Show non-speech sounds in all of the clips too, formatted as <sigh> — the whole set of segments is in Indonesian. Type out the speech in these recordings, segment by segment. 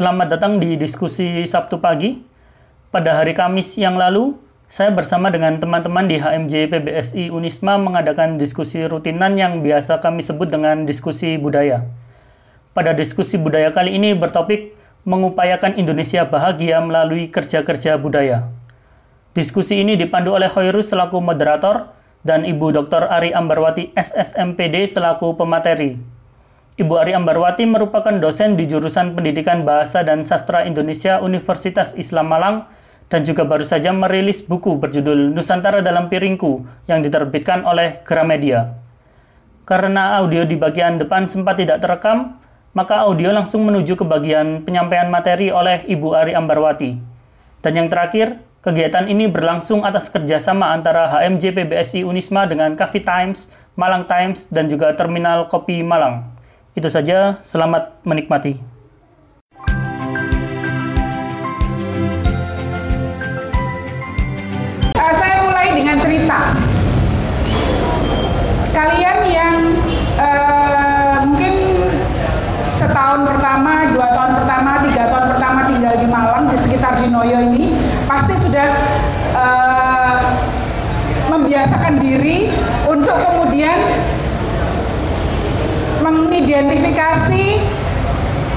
Selamat datang di diskusi Sabtu pagi. Pada hari Kamis yang lalu, saya bersama dengan teman-teman di HMJ PBSI Unisma mengadakan diskusi rutinan yang biasa kami sebut dengan diskusi budaya. Pada diskusi budaya kali ini bertopik mengupayakan Indonesia bahagia melalui kerja-kerja budaya. Diskusi ini dipandu oleh Hoirus selaku moderator dan Ibu Dr. Ari Ambarwati SSMPD selaku pemateri. Ibu Ari Ambarwati merupakan dosen di jurusan Pendidikan Bahasa dan Sastra Indonesia Universitas Islam Malang dan juga baru saja merilis buku berjudul Nusantara dalam Piringku yang diterbitkan oleh Gramedia. Karena audio di bagian depan sempat tidak terekam, maka audio langsung menuju ke bagian penyampaian materi oleh Ibu Ari Ambarwati. Dan yang terakhir, kegiatan ini berlangsung atas kerjasama antara HMJ PBSI Unisma dengan Cafe Times, Malang Times, dan juga Terminal Kopi Malang. Itu saja, selamat menikmati. Uh, saya mulai dengan cerita. Kalian yang uh, mungkin setahun pertama, dua tahun pertama, tiga tahun pertama tinggal di Malang di sekitar Dinoyo ini pasti sudah uh, membiasakan diri untuk kemudian mengidentifikasi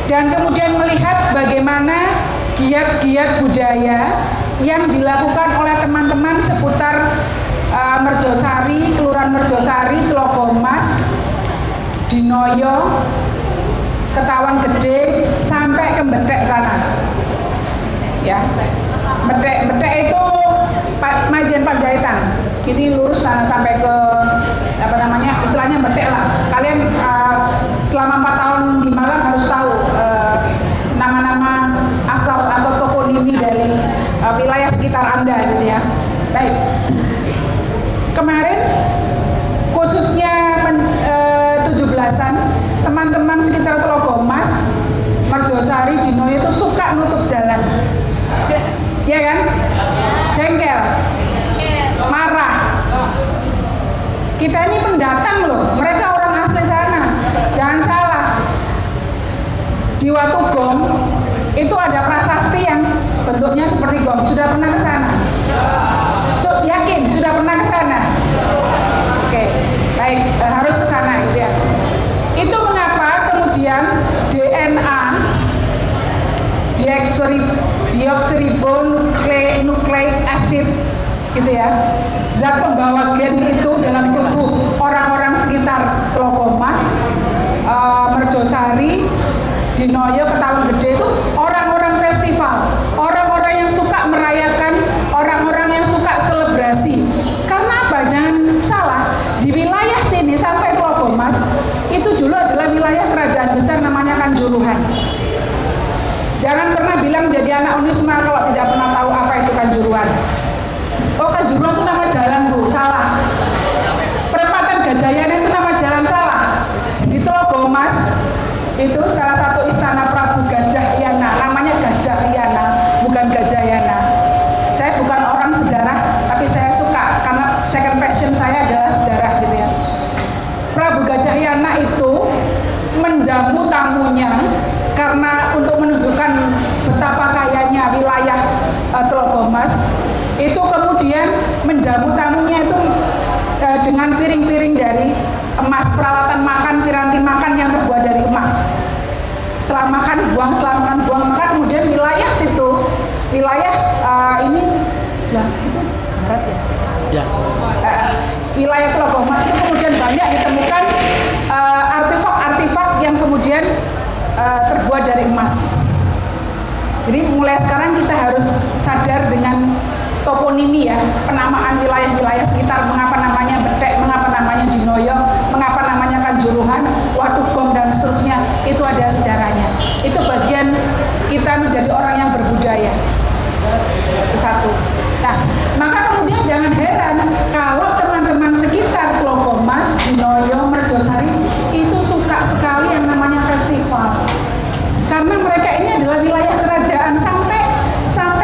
dan kemudian melihat bagaimana giat-giat budaya yang dilakukan oleh teman-teman seputar uh, Merjosari, Kelurahan Merjosari, Tlogomas, Dinoyo, Ketawan Gede sampai ke Betek sana. Ya. Betek, Betek itu Majen Panjaitan. Ini lurus sana sampai ke apa namanya? istilahnya Betek lah. Kalian uh, selama empat tahun di Malang harus tahu eh, nama-nama uh, asal atau toponimi dari uh, wilayah sekitar Anda gitu ya. Baik. Kemarin khususnya uh, belasan teman-teman sekitar Telogomas, Merjosari, Dino itu suka nutup jalan. Ya kan? Jengkel. Marah. Kita ini pendatang loh. Mereka orang asli sana Jangan salah. Di Watu Gong itu ada prasasti yang bentuknya seperti gong. Sudah pernah ke sana? So, yakin sudah pernah ke sana? Oke, baik e, harus ke sana gitu ya. Itu mengapa kemudian DNA deoksiribonukleik acid gitu ya zat pembawa gen itu dalam tubuh orang-orang sekitar Lokomas uh, Merjosari, Dinoyo, Ketawa Gede itu orang-orang festival, orang-orang yang suka merayakan, orang-orang yang suka selebrasi. Karena apa? Jangan salah, di wilayah sini sampai Mas itu dulu adalah wilayah kerajaan besar namanya Kanjuruhan. Jangan pernah bilang jadi anak Unisma kalau tidak pernah tahu apa itu Kanjuruhan. Kanjuruhan itu nama jalan bu, salah. Perempatan Gajayana itu nama jalan salah. Itu salah satu istana Prabu Gajah Yana namanya Gajah Yana bukan Gajah Yana saya bukan orang sejarah tapi saya suka karena second passion saya adalah sejarah gitu ya Prabu Gajah Yana itu menjamu tamunya karena untuk menunjukkan betapa kayanya wilayah uh, Tlogomas itu kemudian menjamu tamunya itu uh, dengan piring-piring dari emas peralatan makan piranti makan yang terbuat dari emas setelah makan buang setelah makan buang maka kemudian wilayah situ wilayah uh, ini ya itu berat ya ya uh, wilayah Teluk Mas itu kemudian banyak ditemukan artefak-artefak uh, yang kemudian uh, terbuat dari emas jadi mulai sekarang kita harus sadar dengan toponimi ya, penamaan wilayah-wilayah sekitar, mengapa namanya Betek, mengapa namanya Dinoyo, mengapa namanya Kanjuruhan, Watugong dan seterusnya, itu ada sejarahnya. Itu bagian kita menjadi orang yang berbudaya. Satu. Nah, maka kemudian jangan heran kalau teman-teman sekitar Klogomas, Dinoyo, Merjosari itu suka sekali yang namanya festival. Karena mereka ini adalah wilayah kerajaan sampai sampai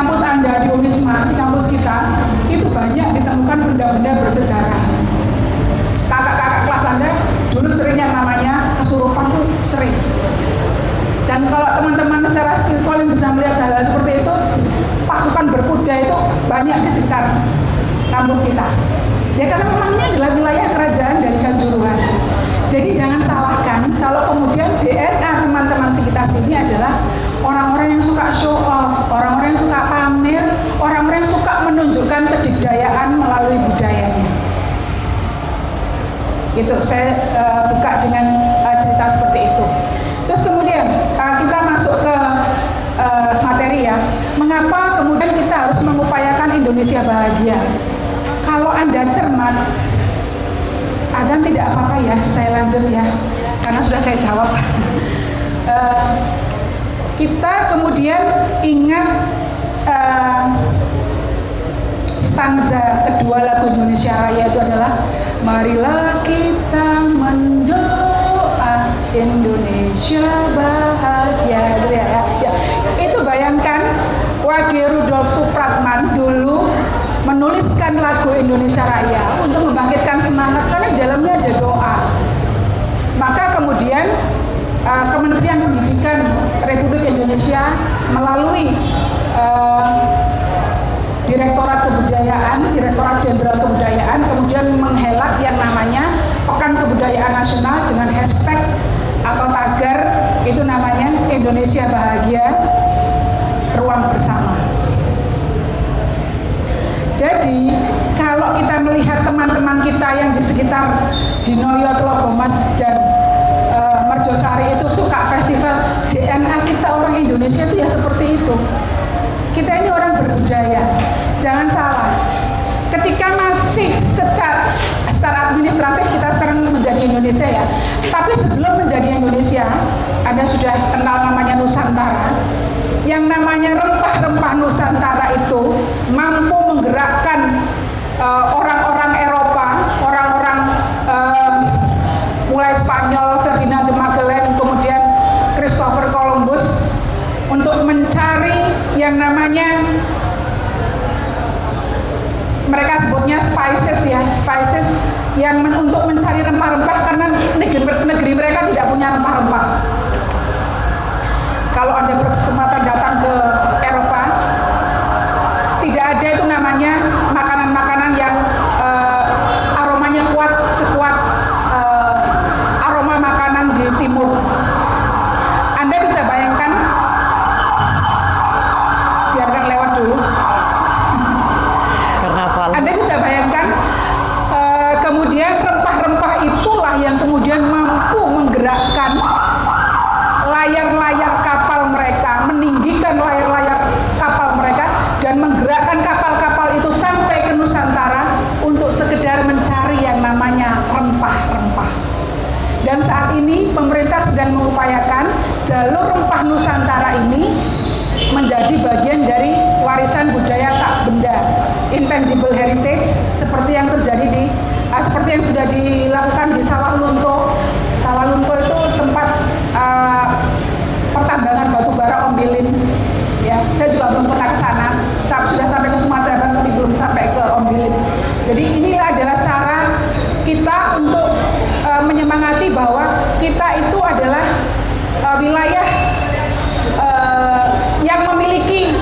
kampus Anda di Unisma, di kampus kita, itu banyak benda-benda bersejarah. Kakak-kakak kelas Anda dulu sering yang namanya kesurupan tuh sering. kalau teman-teman secara spiritual yang bisa melihat hal-hal seperti itu, pasukan berkuda itu banyak di sekitar kampus kita. Ya karena memang ini adalah wilayah kerajaan dari Kanjuruhan. Jadi jangan salahkan kalau kemudian DNA teman-teman sekitar sini adalah orang-orang yang suka show off, orang-orang yang suka pamer, yang suka menunjukkan kedikdayaan melalui budayanya. Itu saya uh, buka dengan uh, cerita seperti itu. Terus kemudian uh, kita masuk ke uh, materi ya. Mengapa kemudian kita harus mengupayakan Indonesia bahagia? Kalau Anda cermat, ada tidak apa-apa ya, saya lanjut ya, karena sudah saya jawab. uh, <laughs> kita kemudian ingat stanza kedua lagu Indonesia Raya itu adalah Marilah kita mendoa Indonesia bahagia ya, ya. Itu bayangkan Wage Rudolf Supratman dulu menuliskan lagu Indonesia Raya untuk membangkitkan semangat karena di dalamnya ada doa. Maka kemudian uh, Kementerian Pendidikan Republik Indonesia melalui uh, Direktorat Kebudayaan, Direktorat Jenderal Kebudayaan kemudian menghelat yang namanya Pekan Kebudayaan Nasional dengan hashtag atau tagar itu namanya Indonesia Bahagia Ruang Bersama. Jadi kalau kita melihat teman-teman kita yang di sekitar Dinoyo, Tlogomas dan e, Merjosari itu suka festival DNA kita orang Indonesia itu ya seperti itu. Kita ini orang berbudaya. Indonesia ya. Tapi sebelum menjadi Indonesia, Anda sudah kenal namanya Nusantara. Yang namanya rempah-rempah Nusantara itu mampu menggerakkan eh, orang-orang uh, Eropa, orang-orang uh, mulai Spanyol, Ferdinand de Magellan, kemudian Christopher Columbus untuk mencari yang namanya mereka sebutnya spices ya, spices yang men untuk mencari rempah-rempah karena negeri, negeri mereka tidak punya rempah-rempah. Kalau Anda berkesempatan datang ke Eropa, tidak ada itu namanya makanan-makanan yang uh, aromanya kuat sekuat uh, aroma makanan di timur. Anda bisa bayangkan biarkan lewat dulu. Karnaval. Anda bisa bayangkan uh, kemudian rempah-rempah itulah yang kemudian mampu menggerakkan layar-layar kapal mereka, meninggikan layar-layar kapal mereka dan menggerakkan kapal-kapal itu sampai ke Nusantara untuk sekedar mencari yang namanya rempah-rempah. Dan saat ini pemerintah sedang mengupayakan jalur rempah Nusantara ini menjadi bagian dari warisan budaya tak benda intangible heritage seperti yang terjadi di uh, seperti yang sudah dilakukan di Sawah Lunto. Sawah Lunto itu tempat uh, pertambangan batu bara Ombilin. Ya, saya juga belum pernah ke sana. Sudah sampai ke Sumatera Barat tapi belum sampai ke Ombilin. Jadi inilah adalah cara kita untuk uh, menyemangati bahwa kita itu adalah uh, wilayah uh, yang memiliki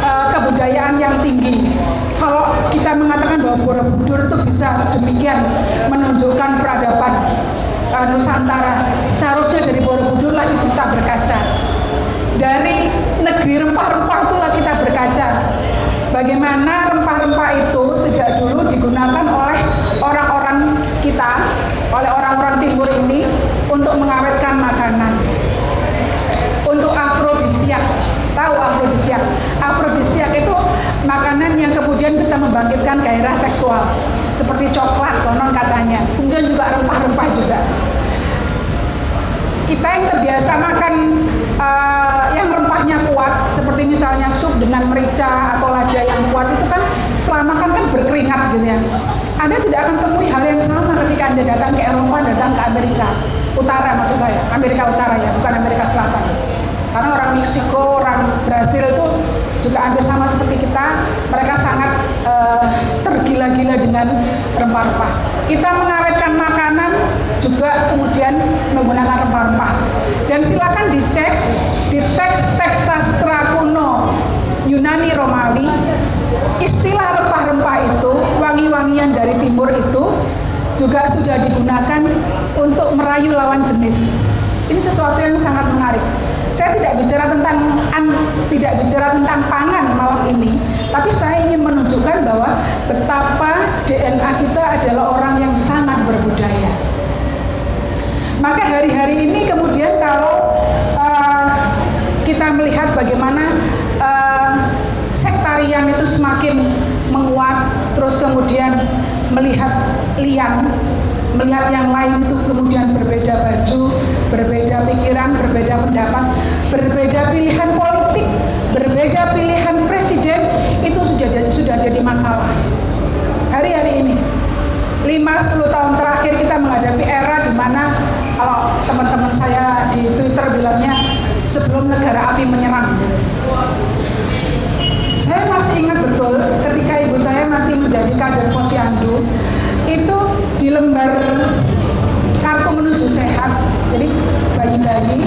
uh, kebudayaan yang tinggi. Kalau kita mengatakan bahwa Borobudur itu bisa sedemikian menunjukkan peradaban uh, Nusantara, seharusnya dari Borobudur lah kita berkaca. Dari negeri rempah-rempah itulah kita berkaca. Bagaimana rempah-rempah itu sejak dulu digunakan oleh orang-orang kita, oleh orang-orang timur ini untuk mengawetkan makanan untuk afrodisiak. Tahu afrodisiak? Afrodisiak itu makanan yang kemudian bisa membangkitkan gairah seksual. Seperti coklat konon katanya. Kemudian juga rempah-rempah juga. Kita yang terbiasa makan uh, yang rempahnya kuat, seperti misalnya sup dengan merica atau lada yang kuat itu kan setelah makan kan berkeringat gitu ya. Anda tidak akan temui hal yang sama ketika Anda datang ke Eropa, datang ke Amerika Utara maksud saya, Amerika Utara ya, bukan Amerika Selatan. Karena orang Meksiko, orang Brazil itu juga hampir sama seperti kita, mereka sangat uh, tergila-gila dengan rempah-rempah. Kita makanan juga kemudian menggunakan rempah-rempah. Dan silakan dicek di teks-teks sastra kuno Yunani Romawi, istilah rempah-rempah itu, wangi-wangian dari timur itu juga sudah digunakan untuk merayu lawan jenis. Ini sesuatu yang sangat menarik. Saya tidak bicara tentang tidak bicara tentang pangan malam ini, tapi saya ingin menunjukkan bahwa betapa DNA kita adalah orang yang sangat berbudaya. Maka hari-hari ini kemudian kalau uh, kita melihat bagaimana uh, sektarian itu semakin menguat, terus kemudian melihat liang melihat yang lain itu kemudian berbeda baju, berbeda pikiran, berbeda pendapat, berbeda pilihan politik, berbeda pilihan presiden, itu sudah jadi sudah jadi masalah. Hari-hari ini 5-10 tahun terakhir kita menghadapi era di mana kalau teman-teman saya di Twitter bilangnya sebelum negara api menyerang. Saya masih ingat betul ketika ibu saya masih menjadi kader posyandu, itu di lembar kartu menuju sehat jadi bayi-bayi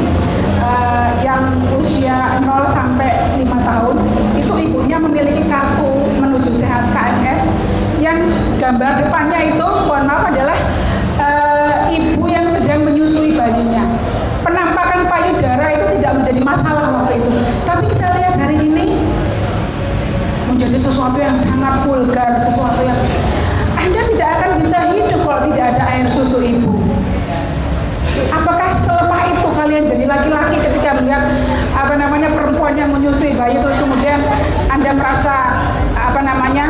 uh, yang usia 0 sampai 5 tahun itu ibunya memiliki kartu menuju sehat KMS yang gambar depannya itu mohon maaf adalah uh, ibu yang sedang menyusui bayinya. Penampakan payudara itu tidak menjadi masalah waktu itu. Tapi kita lihat hari ini menjadi sesuatu yang sangat vulgar sesuatu yang anda tidak akan bisa hidup kalau tidak ada air susu ibu. Apakah selemah itu kalian jadi laki-laki ketika melihat apa namanya perempuan yang menyusui bayi terus kemudian Anda merasa apa namanya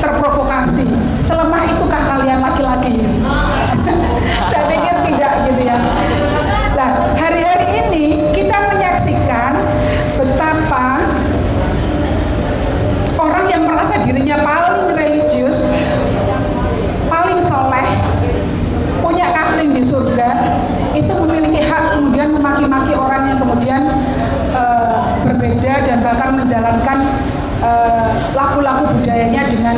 terprovokasi? Selemah itukah kalian laki-laki? Saya pikir tidak gitu ya. Nah, hari-hari ini kita menyaksikan betapa orang yang merasa dirinya paling religius soleh, punya kafling di surga, itu memiliki hak kemudian memaki-maki orang yang kemudian uh, berbeda dan bahkan menjalankan eh, laku-laku uh, budayanya dengan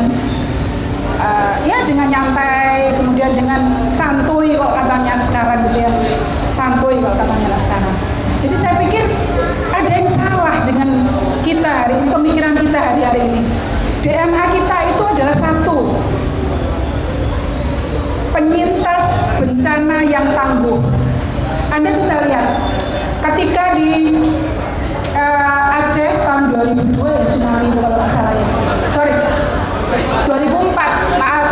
uh, ya dengan nyantai, kemudian dengan santuy kalau katanya sekarang gitu ya, santuy kalau katanya sekarang. Jadi saya pikir ada yang salah dengan kita hari ini, pemikiran kita hari-hari ini. DNA kita itu adalah satu, penyintas bencana yang tangguh. Anda bisa lihat, ketika di Aceh tahun 2002 ya tsunami itu kalau nggak salah ya. Sorry, 2004, maaf,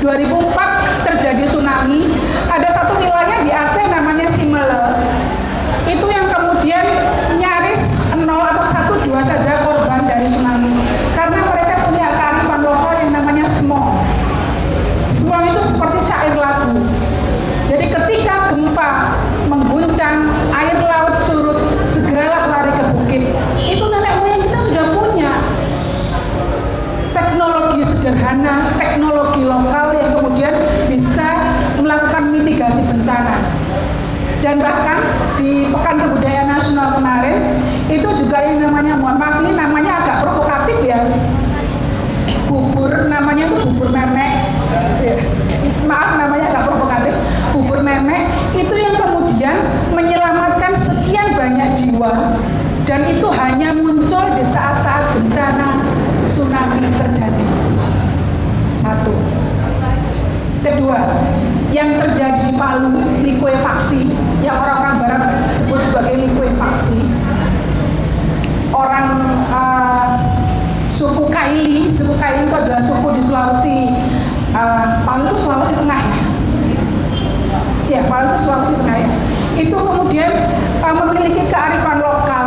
2004 terjadi tsunami. Ada satu wilayah di Aceh namanya Simele. Itu yang kemudian nyaris nol atau satu dua saja korban dari tsunami. Karena mereka punya kearifan lokal yang namanya smog semua itu seperti syair lagu. Jadi ketika gempa mengguncang, air laut surut, segeralah lari ke bukit. Itu nenek moyang kita sudah punya teknologi sederhana, teknologi lokal yang kemudian bisa melakukan mitigasi bencana. Dan bahkan di Pekan Kebudayaan Nasional kemarin itu juga yang namanya mohon maaf ini namanya agak provokatif ya. Bubur namanya itu bubur memek ya, maaf namanya agak provokatif. Bubur memek itu yang kemudian menyelamatkan sekian banyak jiwa dan itu hanya muncul di saat-saat bencana tsunami terjadi. Satu. Kedua yang terjadi di Palu likuifaksi yang orang-orang barat sebut sebagai likuifaksi orang uh, suku Kaili, suku Kaili itu adalah suku di Sulawesi uh, Palu itu Sulawesi Tengah ya? Ya Palu itu Sulawesi Tengah ya. Itu kemudian uh, memiliki kearifan lokal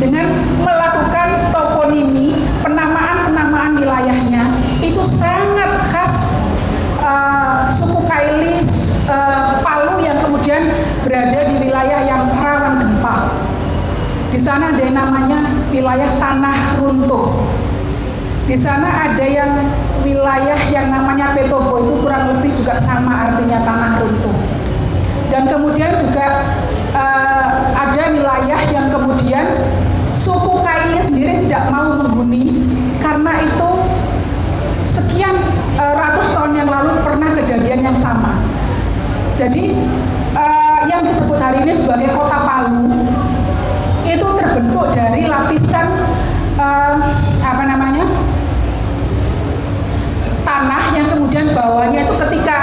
dengan melakukan toponimi penamaan-penamaan wilayahnya itu sangat khas uh, suku Kaili uh, Palu yang kemudian berada di wilayah yang rawan gempa di sana ada yang namanya wilayah tanah runtuh. Di sana ada yang wilayah yang namanya Petobo itu kurang lebih juga sama artinya tanah runtuh. Dan kemudian juga uh, ada wilayah yang kemudian suku Kaili sendiri tidak mau menghuni karena itu sekian uh, ratus tahun yang lalu pernah kejadian yang sama. Jadi uh, yang disebut hari ini sebagai kota Palu terbentuk dari lapisan uh, apa namanya tanah yang kemudian bawahnya itu ketika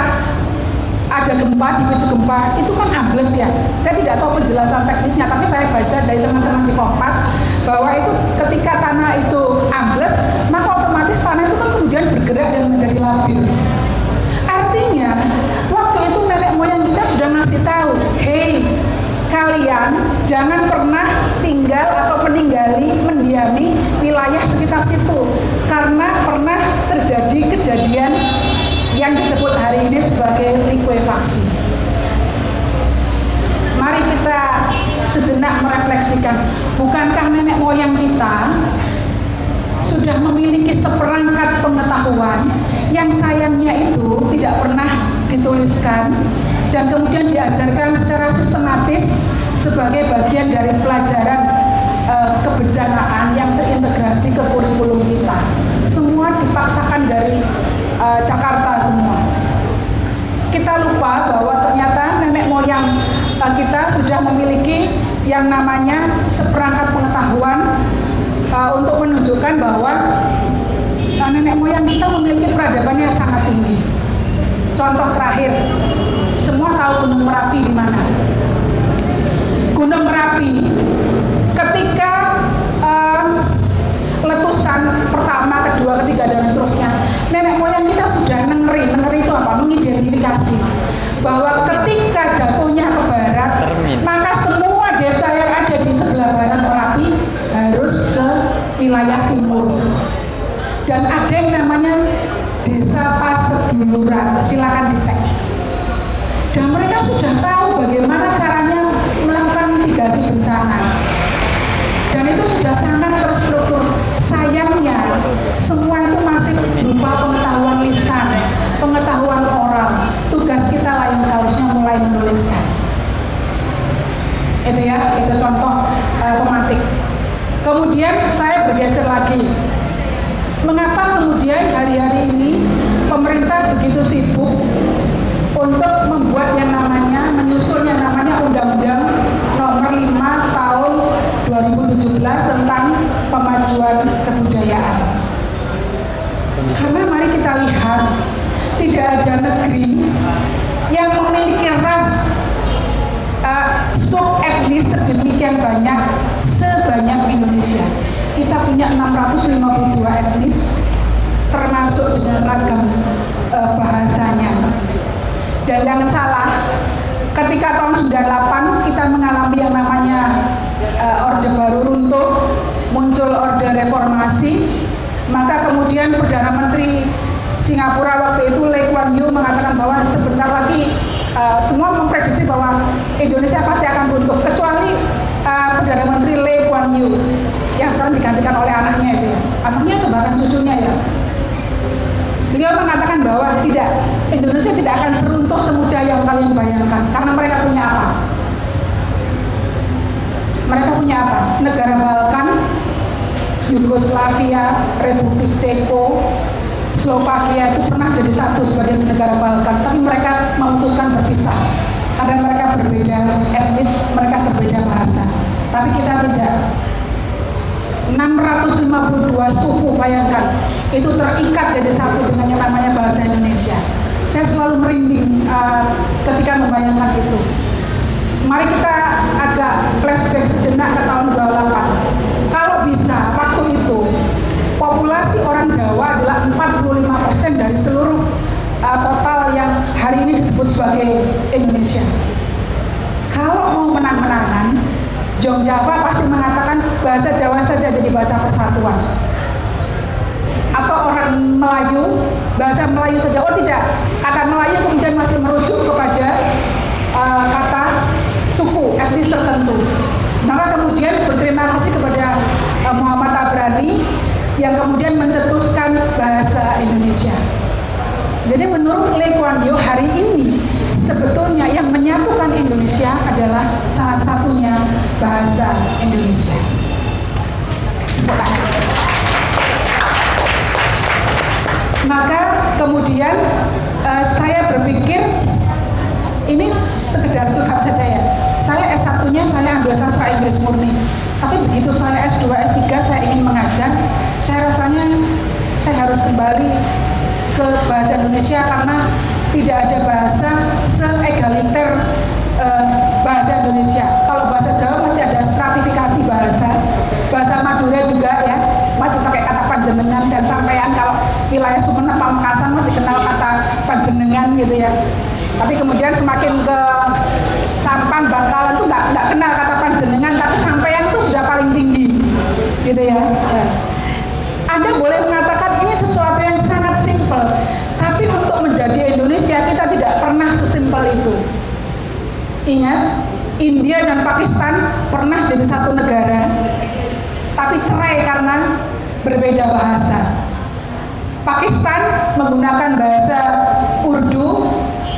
ada gempa, dipicu gempa, itu kan ambles ya. Saya tidak tahu penjelasan teknisnya, tapi saya baca dari teman-teman di Kompas bahwa itu ketika tanah itu ambles, maka otomatis tanah itu kan kemudian bergerak dan menjadi labil. Artinya, waktu itu nenek moyang kita sudah ngasih tahu, hei, kalian jangan pernah tinggal atau meninggali, mendiami wilayah sekitar situ karena pernah terjadi kejadian yang disebut hari ini sebagai likuifaksi. Mari kita sejenak merefleksikan, bukankah nenek moyang kita sudah memiliki seperangkat pengetahuan yang sayangnya itu tidak pernah dituliskan dan kemudian diajarkan secara sistematis sebagai bagian dari pelajaran e, kebencanaan yang terintegrasi ke kurikulum kita. Semua dipaksakan dari uh, Jakarta semua. Kita lupa bahwa ternyata nenek moyang uh, kita sudah memiliki yang namanya seperangkat pengetahuan uh, untuk menunjukkan bahwa nenek moyang kita memiliki peradaban yang sangat tinggi. Contoh terakhir, semua tahu Gunung Merapi di mana? Gunung Merapi ketika uh, letusan pertama, kedua, ketiga dan seterusnya nenek moyang kita sudah nengeri nengeri itu apa? Mengidentifikasi bahwa ketika jatuhnya ke barat Termin. maka semua desa yang ada di sebelah barat Merapi harus ke wilayah timur. Dan ada yang namanya desa Paseduluran. Silakan dicek dan mereka sudah tahu bagaimana caranya melakukan mitigasi bencana dan itu sudah sangat terstruktur sayangnya semua itu masih berupa pengetahuan lisan, pengetahuan orang. Tugas kita yang seharusnya mulai menuliskan. Itu ya, itu contoh uh, pemantik. Kemudian saya bergeser lagi. Mengapa kemudian hari-hari ini pemerintah begitu sibuk untuk membuat yang namanya menyusun yang namanya Undang-Undang Nomor 5 Tahun 2017 tentang pemajuan kebudayaan. Karena mari kita lihat tidak ada negeri yang memiliki ras uh, sub etnis sedemikian banyak sebanyak Indonesia. Kita punya 652 etnis termasuk dengan ragam uh, bahasanya. Dan jangan salah, ketika tahun 98 kita mengalami yang namanya uh, Orde Baru runtuh, muncul Orde Reformasi, maka kemudian Perdana Menteri Singapura waktu itu Lee Kuan Yew mengatakan bahwa sebentar lagi uh, semua memprediksi bahwa Indonesia pasti akan runtuh kecuali uh, Perdana Menteri Lee Kuan Yew yang sekarang digantikan oleh anaknya itu ya. Anaknya atau bahkan cucunya ya. Beliau mengatakan bahwa tidak Indonesia tidak akan seruntuh semudah yang kalian bayangkan karena mereka punya apa? Mereka punya apa? Negara Balkan, Yugoslavia, Republik Ceko, Slovakia itu pernah jadi satu sebagai negara Balkan, tapi mereka memutuskan berpisah karena mereka berbeda etnis, mereka berbeda bahasa. Tapi kita tidak. 652 suku bayangkan itu terikat jadi satu dengan yang namanya bahasa Indonesia. Saya selalu merinding uh, ketika membayangkan itu. Mari kita agak flashback sejenak ke tahun 28. Kalau bisa waktu itu populasi orang Jawa adalah 45% dari seluruh uh, total yang hari ini disebut sebagai Indonesia. Kalau mau menang-menangan, Jong Java pasti mengatakan bahasa Jawa saja jadi bahasa persatuan. Atau orang Melayu, bahasa Melayu saja. Oh tidak, kata Melayu kemudian masih merujuk kepada uh, kata suku etnis tertentu. Maka kemudian berterima kasih kepada uh, Muhammad Abrani yang kemudian mencetuskan bahasa Indonesia. Jadi menurut Lee Kuan Yew hari ini sebetulnya yang menyatukan Indonesia adalah salah satunya bahasa Indonesia. Maka kemudian uh, saya berpikir ini sekedar curhat saja ya. Saya S1-nya saya ambil sastra Inggris murni. Tapi begitu saya S2, S3 saya ingin mengajar, saya rasanya saya harus kembali ke bahasa Indonesia karena tidak ada bahasa se-egaliter uh, bahasa Indonesia. Kalau bahasa Jawa masih ada stratifikasi bahasa, bahasa Madura juga ya, masih pakai kata panjenengan dan sampean kalau wilayah Sumeneb Pamekasan masih kenal kata panjenengan gitu ya. Tapi kemudian semakin ke Sampang Bangkalan tuh nggak nggak kenal kata panjenengan, tapi sampean itu sudah paling tinggi, gitu ya. Anda boleh mengatakan ini sesuatu yang sangat simpel, tapi untuk menjadi Indonesia kita tidak pernah sesimpel itu. Ingat, India dan Pakistan pernah jadi satu negara, tapi cerai karena berbeda bahasa. Pakistan menggunakan bahasa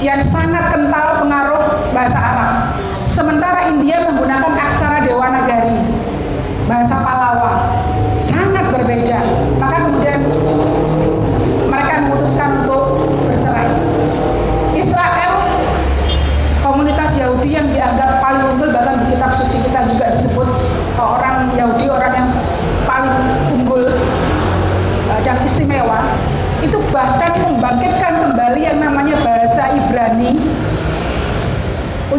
yang sangat kental pengaruh bahasa Arab. Sementara India menggunakan aksara Dewanagari, bahasa Palawa. Sangat berbeda. Maka kemudian mereka memutuskan untuk bercerai. Israel, komunitas Yahudi yang dianggap paling unggul bahkan di kitab suci kita juga disebut orang Yahudi orang yang paling unggul eh, dan istimewa itu bahkan membangkitkan kembali yang namanya bahasa Ibrani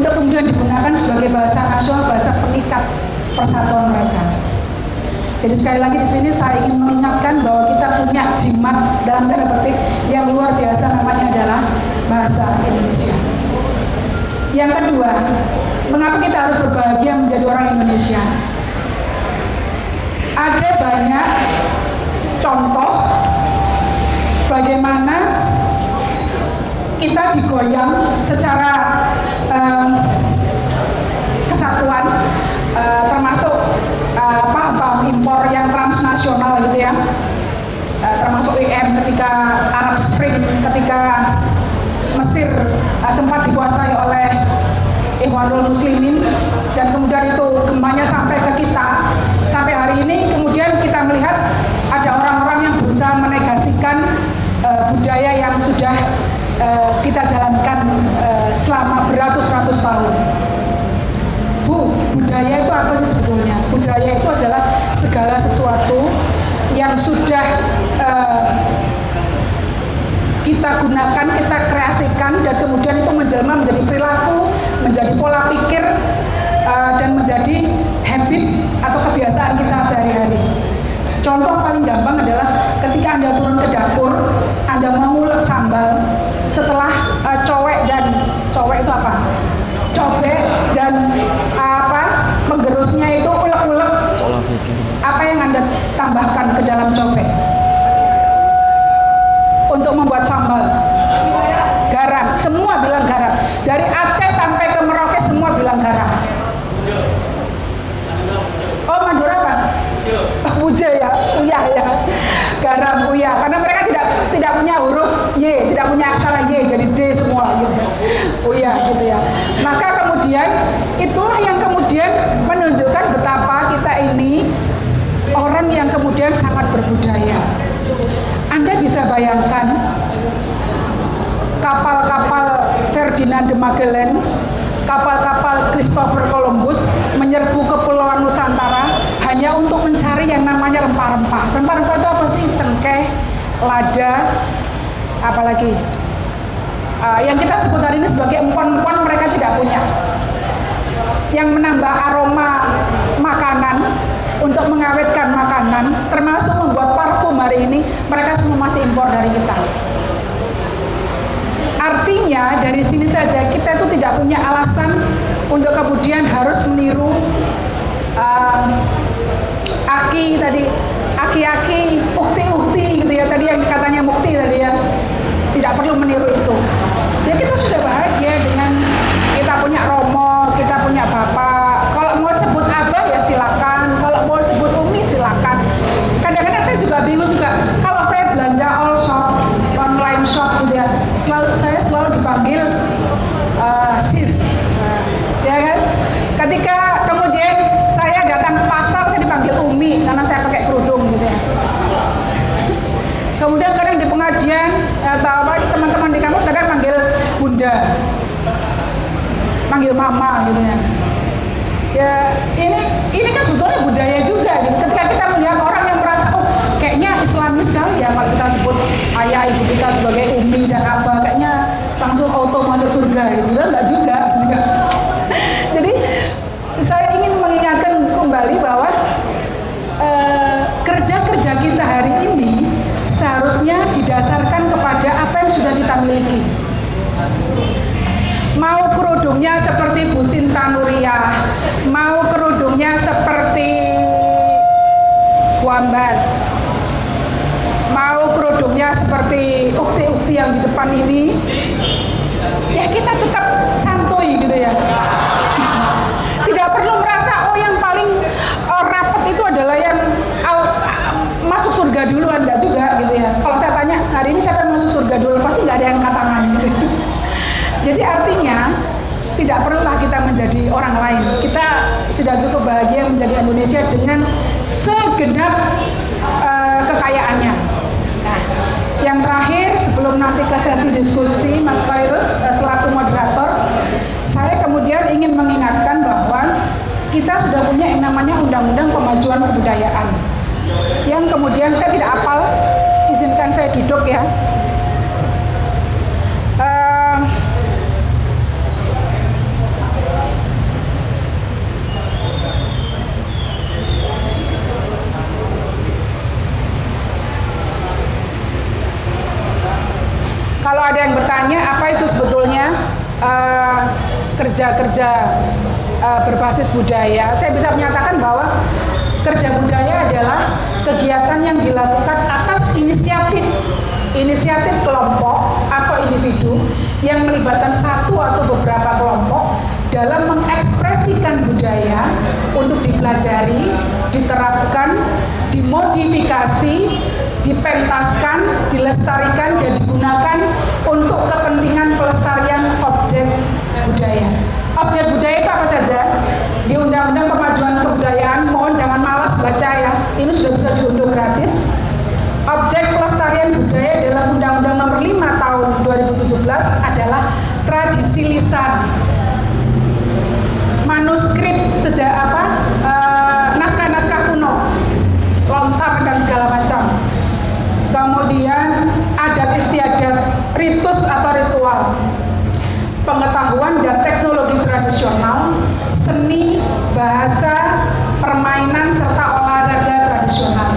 untuk kemudian digunakan sebagai bahasa nasional, bahasa pengikat persatuan mereka. Jadi sekali lagi di sini saya ingin mengingatkan bahwa kita punya jimat dalam tanda petik yang luar biasa namanya adalah bahasa Indonesia. Yang kedua, mengapa kita harus berbahagia menjadi orang Indonesia? Ada banyak contoh bagaimana kita digoyang secara um, kesatuan uh, termasuk paham-paham uh, impor yang transnasional gitu ya. Uh, termasuk WM ketika Arab Spring ketika Mesir uh, sempat dikuasai oleh Ikhwanul Muslimin. Dan kemudian itu gempanya sampai ke kita. Sampai hari ini kemudian kita melihat ada orang-orang yang berusaha menegasikan uh, budaya yang sudah uh, kita jalankan uh, selama beratus-ratus tahun. Bu, budaya itu apa sih sebetulnya? Budaya itu adalah segala sesuatu yang sudah uh, kita gunakan, kita kreasikan dan kemudian itu menjelma menjadi perilaku, menjadi pola pikir uh, dan menjadi habit atau kebiasaan kita sehari-hari. Contoh paling gampang adalah ketika Anda turun ke dapur, Anda mau ngulek sambal, setelah uh, cowek dan cowek itu apa? Cobek dan uh, apa? Penggerusnya itu ulek-ulek. Apa yang Anda tambahkan ke dalam cobek? Untuk membuat sambal. Garam, semua bilang garam. Dari Aceh sampai ke Merauke semua bilang garam. Oh, Madura apa? Buje ya, uya ya, garam uya. Karena mereka tidak tidak punya huruf tidak punya aksara y, jadi j semua gitu. Uya gitu ya. Maka kemudian itulah yang kemudian menunjukkan betapa kita ini orang yang kemudian sangat berbudaya. Anda bisa bayangkan kapal-kapal Ferdinand de Magellan kapal-kapal Christopher Columbus menyerbu kepulauan Nusantara hanya untuk mencari yang namanya rempah-rempah. Rempah-rempah itu apa sih? Cengkeh, lada, apalagi uh, yang kita sebut hari ini sebagai empon-empon mereka tidak punya. Yang menambah aroma makanan untuk mengawetkan makanan, termasuk membuat parfum hari ini, mereka semua masih impor dari kita. Artinya dari sini saja kita itu tidak punya alasan untuk kemudian harus meniru uh, aki tadi, aki-aki, ukti-ukti gitu ya tadi yang katanya mukti tadi ya. Tidak perlu meniru itu. Ya kita sudah bahagia dengan kita punya romo, kita punya bapak. Kalau mau sebut abah ya silakan. Kalau mau sebut umi silakan. Kadang-kadang saya juga bingung juga. Kalau saya belanja all shop, online shop gitu ya, selalu saya selalu dipanggil uh, sis. Ya kan? Ketika kemudian saya datang ke pasar saya dipanggil umi karena saya pakai kerudung gitu ya. Pengajian atau apa teman-teman di kampus kadang panggil bunda. gitu ya. Ya ini ini kan sebetulnya budaya juga gitu. Ketika kita melihat orang yang merasa oh kayaknya islami sekali ya kalau kita sebut ayah ibu kita sebagai umi dan apa kayaknya langsung auto masuk surga gitu. Dan enggak juga gitu kan. jadi saya ingin mengingatkan kembali bahwa eh, kerja-kerja kita hari ini seharusnya didasarkan kepada apa miliki. Mau kerudungnya seperti Bu Sinta Nuriyah, mau kerudungnya seperti Wambat, mau kerudungnya seperti ukti-ukti yang di depan ini, ya kita tetap santuy gitu ya. Tidak perlu merasa oh yang paling oh, rapat itu adalah yang oh, masuk surga duluan. Enggak juga gitu ya. Kalau saya tanya hari ini yang masuk surga dulu pasti nggak ada yang angkat tangan gitu. <laughs> Jadi artinya tidak perlulah kita menjadi orang lain. Kita sudah cukup bahagia menjadi Indonesia dengan segenap uh, kekayaannya. Nah, yang terakhir sebelum nanti ke sesi diskusi Mas Virus uh, selaku moderator, saya kemudian ingin mengingatkan bahwa kita sudah punya yang namanya Undang-Undang Pemajuan Kebudayaan. Yang kemudian saya tidak apal, izinkan saya duduk ya. Kalau ada yang bertanya apa itu sebetulnya uh, kerja-kerja uh, berbasis budaya, saya bisa menyatakan bahwa kerja budaya adalah kegiatan yang dilakukan atas inisiatif. Inisiatif kelompok atau individu yang melibatkan satu atau beberapa kelompok dalam mengekspresikan budaya untuk dipelajari, diterapkan, dimodifikasi, dipentaskan, dilestarikan dan digunakan untuk kepentingan pelestarian objek budaya. Objek budaya itu apa saja? Di Undang-Undang Pemajuan Kebudayaan, mohon jangan malas baca ya. Ini sudah bisa diunduh gratis. Objek pelestarian budaya dalam Undang-Undang Nomor 5 Tahun 2017 adalah tradisi lisan. Manuskrip sejak apa? naskah-naskah kuno, lontar dan segala macam kemudian adat istiadat, ritus atau ritual, pengetahuan dan teknologi tradisional, seni, bahasa, permainan, serta olahraga tradisional.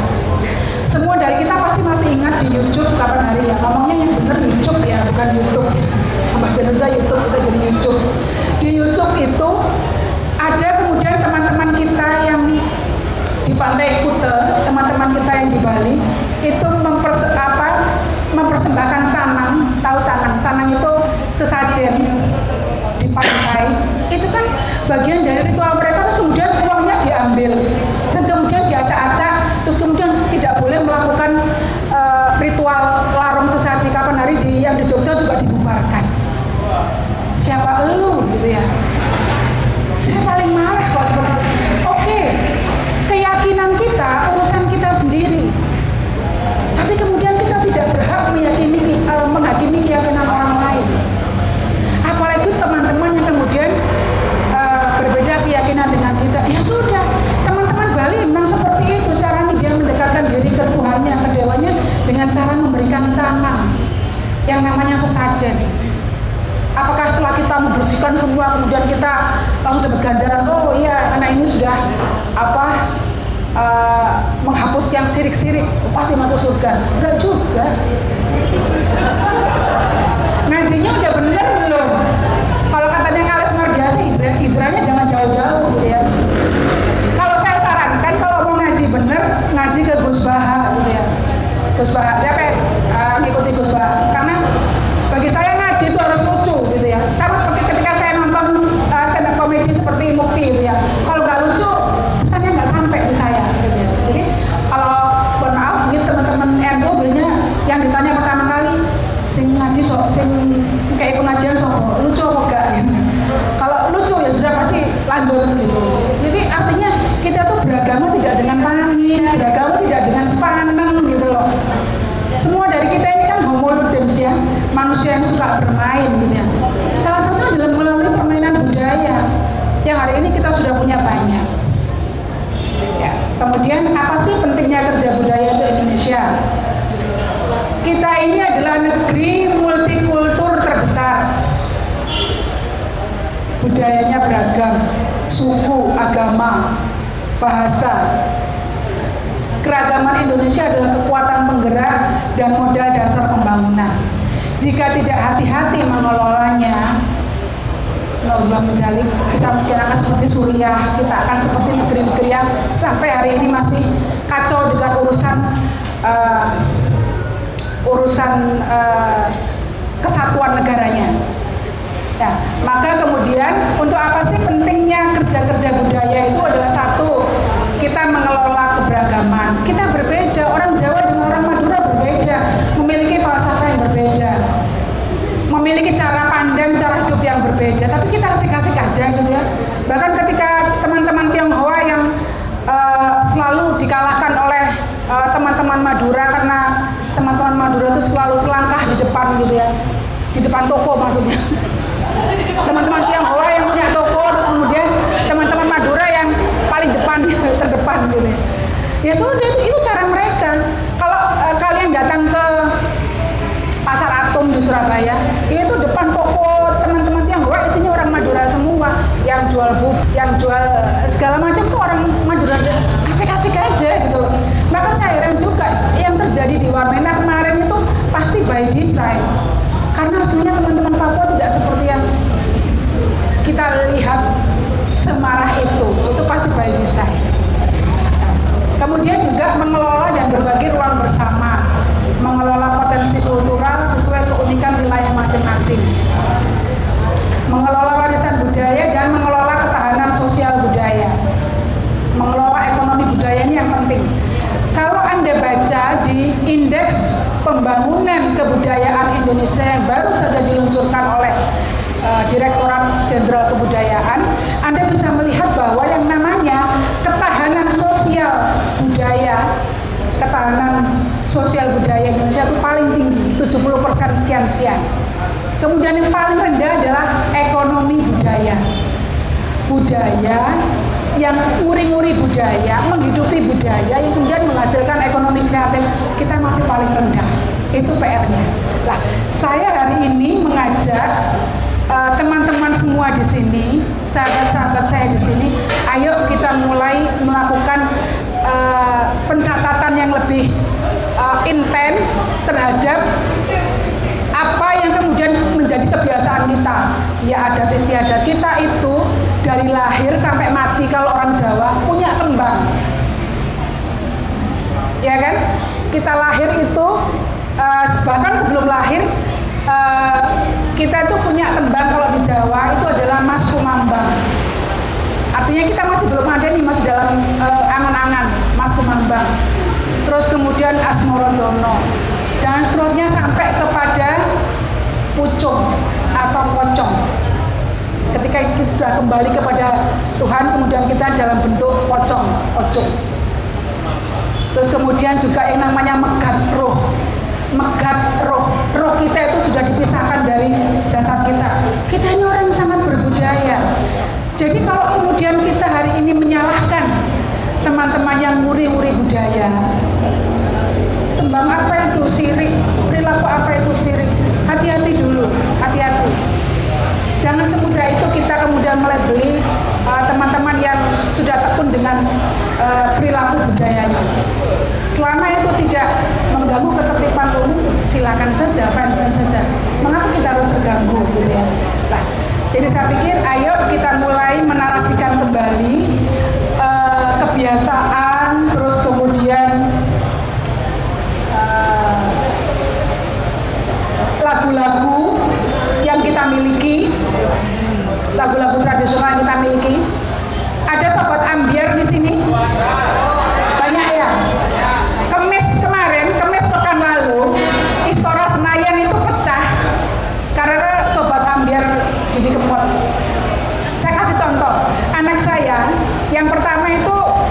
Semua dari kita pasti masih ingat di YouTube kapan hari ya, ngomongnya yang benar YouTube ya, bukan YouTube. Bahasa Indonesia YouTube, kita jadi YouTube. Di YouTube itu ada kemudian teman-teman kita yang di Pantai Kute, teman-teman kita yang di Bali, itu di pantai, itu kan bagian dari ritual mereka, terus kemudian uangnya diambil, dan kemudian diacak-acak, terus kemudian tidak boleh melakukan uh, ritual larung sesaji kapan hari di yang di Jogja juga dibubarkan. Siapa lu gitu ya? Saya paling marah kalau seperti itu. Oke, keyakinan kita urusan kita sendiri. Tapi kemudian kita tidak berhak meyakini uh, menghakimi keyakinan orang lain. Apalagi teman-teman yang kemudian uh, berbeda keyakinan dengan kita. Ya sudah, teman-teman Bali memang seperti itu cara dia mendekatkan diri ke Tuhannya, ke dewanya dengan cara memberikan canang yang namanya sesajen. Apakah setelah kita membersihkan semua kemudian kita langsung dapat ganjaran? Oh iya, anak ini sudah apa uh, menghapus yang sirik-sirik pasti masuk surga? Enggak juga. Ngajinya udah bener belum? Kalau katanya kales mardiasi, hijrahnya jangan jauh-jauh gitu ya. Kalau saya sarankan kalau mau ngaji bener, ngaji ke Gus Baha gitu ya. Gus Baha, siapa uh, ngikuti Gus Baha? Karena bagi saya ngaji itu harus lucu gitu ya. Sama seperti ketika saya nonton uh, stand up comedy seperti Mukti gitu ya. Kalau nggak lucu, pesannya nggak sampai di saya gitu ya. Jadi kalau mohon maaf, mungkin teman-teman NU biasanya yang ditanya pertama kali, sing ngaji so, sing kayak pengajian so, lucu apa enggak gitu. Kalau lucu ya sudah pasti lanjut gitu. Jadi artinya kita tuh beragama tidak dengan pangin, beragama tidak dengan sepaneng gitu loh. Semua dari kita ini kan homo ludens ya, manusia yang suka bermain gitu ya. Salah satu adalah melalui permainan budaya. yang hari ini kita sudah punya banyak. Ya. Kemudian apa sih pentingnya kerja budaya untuk Indonesia? Kita ini adalah negeri multikultur terbesar. Budayanya beragam, suku, agama, bahasa. Keragaman Indonesia adalah kekuatan penggerak dan modal dasar pembangunan. Jika tidak hati-hati mengelolanya, Allah menjalik kita mungkin akan seperti Suriah kita akan seperti negeri-negeri yang sampai hari ini masih kacau dengan urusan uh, urusan uh, kesatuan negaranya ya maka kemudian untuk apa sih pentingnya kerja-kerja budaya itu adalah satu kita keberagaman kita berbeda orang Jawa dengan orang Madura berbeda memiliki falsafah yang berbeda memiliki cara pandang cara hidup yang berbeda. Tapi kita asik-asik aja gitu ya. Bahkan ketika teman-teman Tionghoa yang uh, selalu dikalahkan oleh uh, teman-teman Madura karena teman-teman Madura itu selalu selangkah di depan gitu ya. Di depan toko maksudnya. Teman-teman Tionghoa yang punya toko terus kemudian teman-teman Madura yang paling depan <laughs> terdepan gitu ya ya sudah itu, itu cara mereka. Kalau uh, kalian datang ke pasar Atom di Surabaya itu depan toko teman-teman Tionghoa isinya orang Madura semua yang jual bub yang jual segala macam tuh orang Madura. Asik-asik aja gitu maka saya heran juga yang terjadi di Wamena kemarin itu pasti by design. Karena sebenarnya teman-teman Papua tidak seperti yang kita lihat semarah itu. Itu pasti by design kemudian juga mengelola dan berbagi ruang bersama. Mengelola potensi kultural sesuai keunikan wilayah masing-masing. Mengelola warisan budaya dan mengelola ketahanan sosial budaya. Mengelola ekonomi budaya ini yang penting. Kalau anda baca di indeks pembangunan kebudayaan Indonesia yang baru saja diluncurkan oleh uh, Direktorat Jenderal Kebudayaan, Anda bisa melihat bahwa yang namanya ketahanan sosial budaya, ketahanan sosial budaya Indonesia itu paling tinggi, 70% sekian-sekian. Kemudian yang paling rendah adalah ekonomi budaya. Budaya yang uri-uri budaya, menghidupi budaya yang kemudian menghasilkan ekonomi kreatif kita masih paling rendah. Itu PR-nya. Nah, saya hari ini mengajak teman-teman uh, semua di sini, sahabat-sahabat saya di sini, ayo kita mulai melakukan uh, pencatatan yang lebih uh, intens terhadap apa yang kemudian menjadi kebiasaan kita. Ya adat istiadat kita itu dari lahir sampai mati kalau orang Jawa punya kembang. Ya kan? Kita lahir itu uh, bahkan sebelum lahir uh, kita itu punya tembang kalau di Jawa itu adalah Mas Kumambang. Artinya kita masih belum ada nih masih dalam uh, angan-angan Mas Kumambang. Terus kemudian Asmorodono dan seterusnya sampai kepada pucung atau pocong. Ketika kita sudah kembali kepada Tuhan, kemudian kita dalam bentuk pocong, pocong. Terus kemudian juga yang namanya megat roh. Megat roh. Roh kita itu sudah dipisahkan dari jasad kita. Kita ini orang yang sangat berbudaya. Jadi kalau kemudian kita hari ini menyalahkan teman-teman yang muri-muri budaya. Tembang apa itu? Sirik. Perilaku apa itu? Sirik. Hati-hati dulu. Hati-hati. Jangan semudah itu kita kemudian melebeli teman-teman uh, yang sudah tekun dengan uh, perilaku budayanya. Selama itu tidak mengganggu ketertiban umum silakan saja fine-fine saja. Mengapa kita harus terganggu gitu ya? Nah jadi saya pikir ayo kita mulai menarasikan kembali kebiasaan terus kemudian lagu-lagu uh, yang kita miliki lagu-lagu tradisional yang kita miliki. Ada sobat ambiar di sini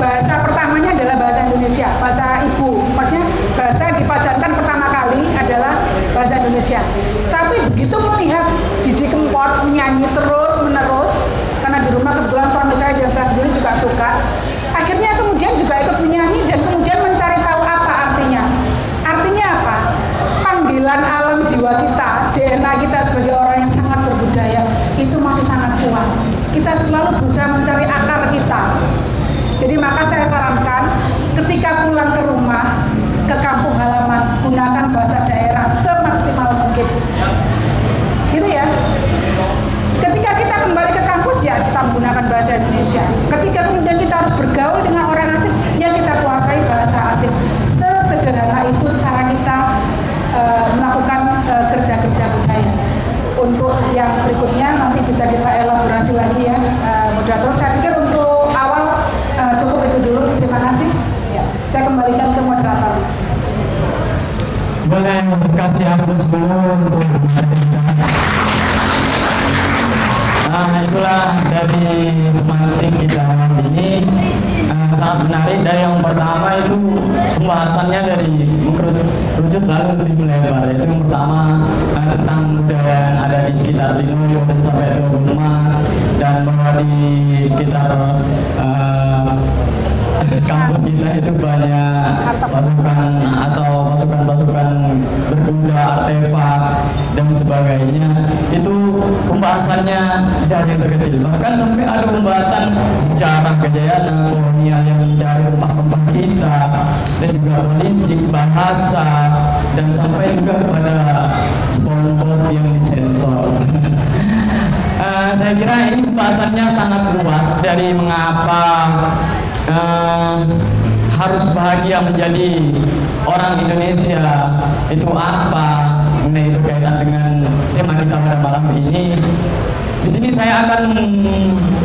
bahasa pertamanya adalah bahasa Indonesia bahasa ibu maksudnya bahasa yang dipajarkan pertama kali adalah bahasa Indonesia tapi begitu melihat Didi Kempot menyanyi terus menerus karena di rumah kebetulan suami saya dan saya sendiri juga suka. Akhirnya kemudian juga ikut menyanyi dan kemudian mencari tahu apa artinya. Artinya apa? Panggilan alam jiwa kita, DNA kita sebagai orang yang sangat berbudaya itu masih sangat kuat. Kita selalu berusaha mencari akar kita. Jadi maka saya sarankan ketika pulang ke rumah, ke kampung halaman, gunakan bahasa daerah semaksimal mungkin. Gitu ya. Ketika kita kembali ke kampus ya kita menggunakan bahasa Indonesia. Ketika kemudian kita harus bergaul dengan orang asing, ya kita kuasai bahasa asing. Sesederhana itu cara kita uh, melakukan uh, kerja-kerja budaya. Untuk yang berikutnya nanti bisa kita elaborasi lagi ya, uh, moderator. Saya pikir untuk awal uh, cukup itu dulu. Terima kasih. Ya, saya kembalikan ke moderator. Boleh kasih hapus untuk Nah itulah dari pemantik kita ini. Uh, sangat menarik. Dari yang pertama itu pembahasannya dari mengerucut lalu lebih melebar. Itu yang pertama uh, tentang budaya yang ada di sekitar Dino dan sampai ke Mas dan bahwa di sekitar uh, kampus kita itu banyak pasukan atau pasukan-pasukan berkuda, artefak dan sebagainya itu pembahasannya dari yang terkecil. Bahkan sampai ada pembahasan sejarah kejayaan kolonial yang mencari rumah-rumah kita dan juga politik bahasa dan sampai juga kepada sponsor yang disensor. Uh, <laughs> saya kira ini pembahasannya sangat luas dari mengapa uh, harus bahagia menjadi orang Indonesia itu apa? Mengenai berkaitan dengan tema kita pada malam ini. Di sini saya akan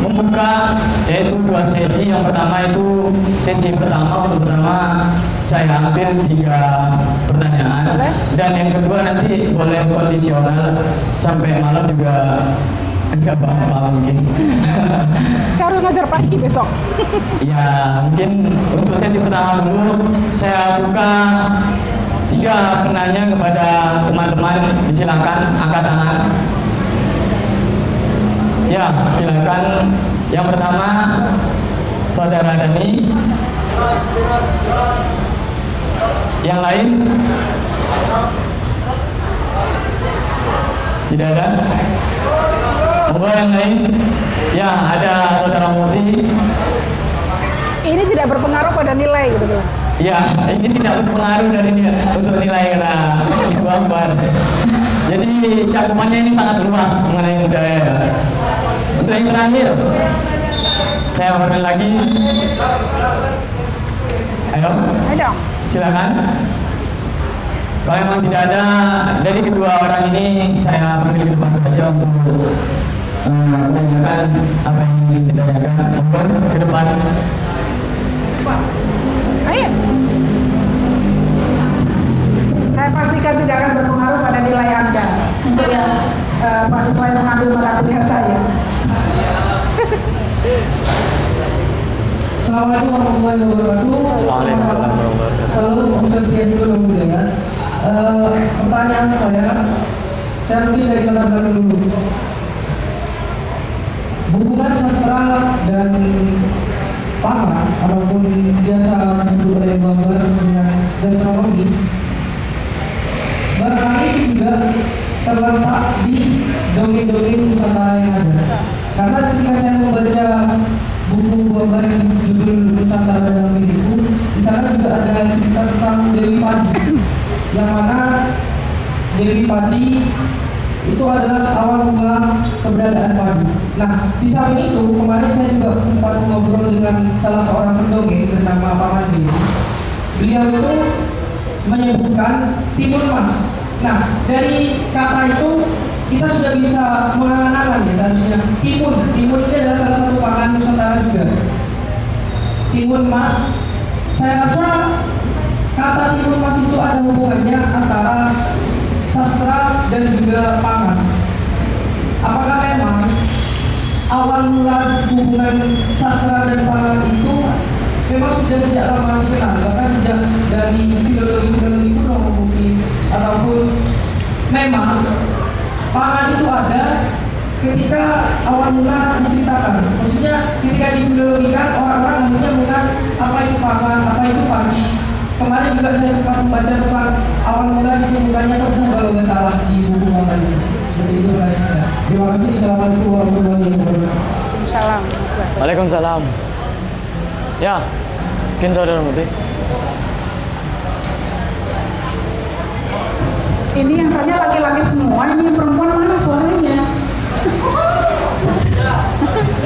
membuka yaitu dua sesi. Yang pertama itu sesi pertama untuk pertama saya ambil tiga pertanyaan. Dan yang kedua nanti boleh kondisional sampai malam juga enggak apa-apa mungkin <laughs> saya harus ngajar pagi besok. <laughs> Ya mungkin untuk sesi pertama dulu saya buka tiga penanya kepada teman-teman. Silakan angkat tangan. Ya silakan. Yang pertama saudara Dani. Yang lain? Tidak ada Monggo yang lain. Ya, ada saudara Murti. Ini tidak berpengaruh pada nilai gitu loh. Ya, ini tidak berpengaruh dari nilai, untuk nilai Ibu Akbar. Jadi cakupannya ini sangat luas mengenai budaya. Untuk yang terakhir, saya ulangi lagi. Ayo. Ayo Silakan. Kalau memang tidak ada dari kedua orang ini, saya panggil ke depan saja untuk menanyakan apa yang ingin ditanyakan. Mohon ke depan. Ayo. Saya pastikan tidak akan berpengaruh pada nilai Anda untuk yang uh, mahasiswa yang mengambil mata kuliah saya. Assalamualaikum warahmatullahi wabarakatuh. Waalaikumsalam warahmatullahi wabarakatuh. Salam Ustaz Kiai Budaya. Uh, pertanyaan saya, saya mungkin dari latar belakang dulu. Hubungan sastra dan pangan ataupun biasa disebut oleh gambar dengan gastronomi barangkali juga terletak di dongeng-dongeng Nusantara yang ada. Karena ketika saya membaca buku gambar yang judul Nusantara dalam diriku, di sana juga ada cerita tentang Dewi Padi, yang mana Dewi Padi itu adalah awal mula keberadaan padi. Nah, di samping itu kemarin saya juga sempat ngobrol dengan salah seorang pendongeng bernama Pak Mandi. Beliau itu menyebutkan timun mas. Nah, dari kata itu kita sudah bisa mengenal ya seharusnya timun. Timun ini adalah salah satu pangan Nusantara juga. Timun mas, saya rasa kata timun mas itu ada hubungannya antara sastra dan juga pangan. Apakah memang awal mula hubungan sastra dan pangan itu memang sudah sejak lama dikenal, bahkan sejak dari filologi-filologi kuno mungkin. Ataupun memang pangan itu ada ketika awal mula diceritakan. Maksudnya ketika dibiologikan orang-orang hanya bukan apa itu paman apa itu pagi kemarin juga saya sempat membaca tentang awal mula ditemukannya tebu kalau nggak salah di buku paman seperti itu ya. terima kasih assalamualaikum warahmatullahi wabarakatuh Salam. Waalaikumsalam. Ya, mungkin saudara Muti. Ini yang tanya laki-laki semua, ini yang perempuan mana suaranya?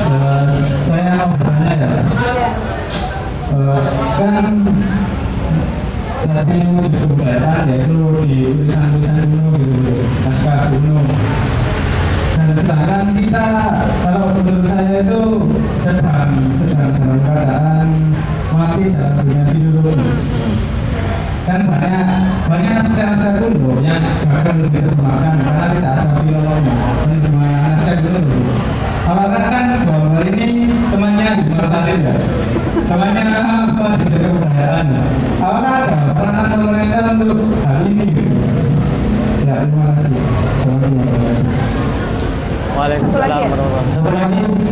Eh, saya mau bertanya ya Iya. Eh, kan tadi kegiatan yaitu di tulisan-tulisan kuno gitu naskah kuno. Dan sedangkan kita kalau menurut saya itu sedang sedang dalam keadaan mati dalam dunia biologi kan banyak banyak naskah-naskah kuno yang bahkan lebih terjemahkan karena tidak ada filologi. Dan cuma naskah kuno. Apakah kan bahwa ini temannya di Martalin ya temannya apa di kebudayaan ya apakah ada peranan pemerintah untuk hal ini ya terima kasih Assalamualaikum warahmatullahi wabarakatuh Waalaikumsalam lagi ya?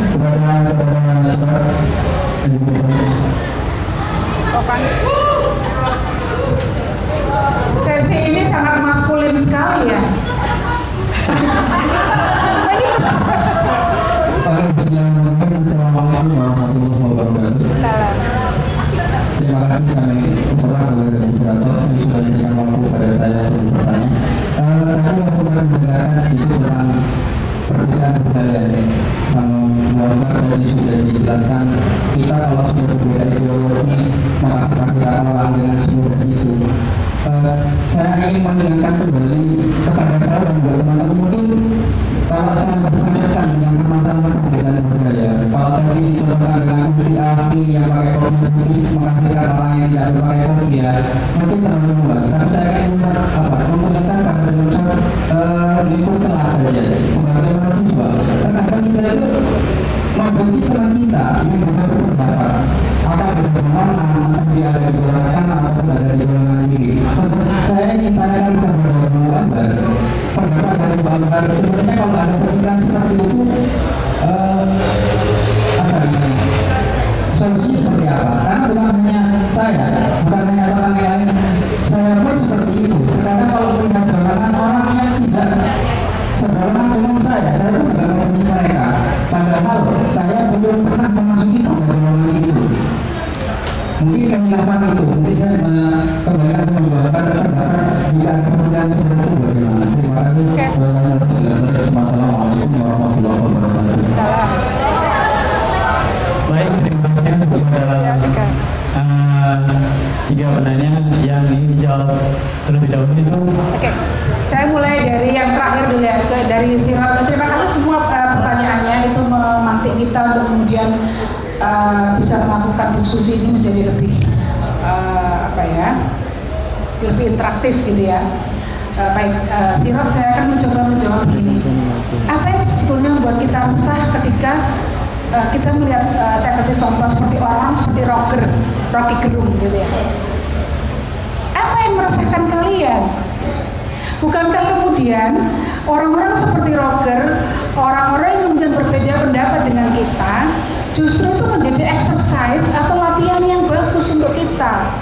Bisa melakukan diskusi ini menjadi lebih eh, apa ya, lebih interaktif gitu ya. Eh, baik, eh, Sirat saya akan mencoba menjawab ini. Apa yang sebetulnya membuat kita resah ketika eh, kita melihat eh, saya kasih contoh seperti orang seperti rocker, Rocky Gerung gitu ya. Apa yang meresahkan kalian? Bukankah kemudian orang-orang seperti Roger, orang-orang yang kemudian berbeda pendapat dengan kita, justru itu menjadi exercise atau latihan yang bagus untuk kita.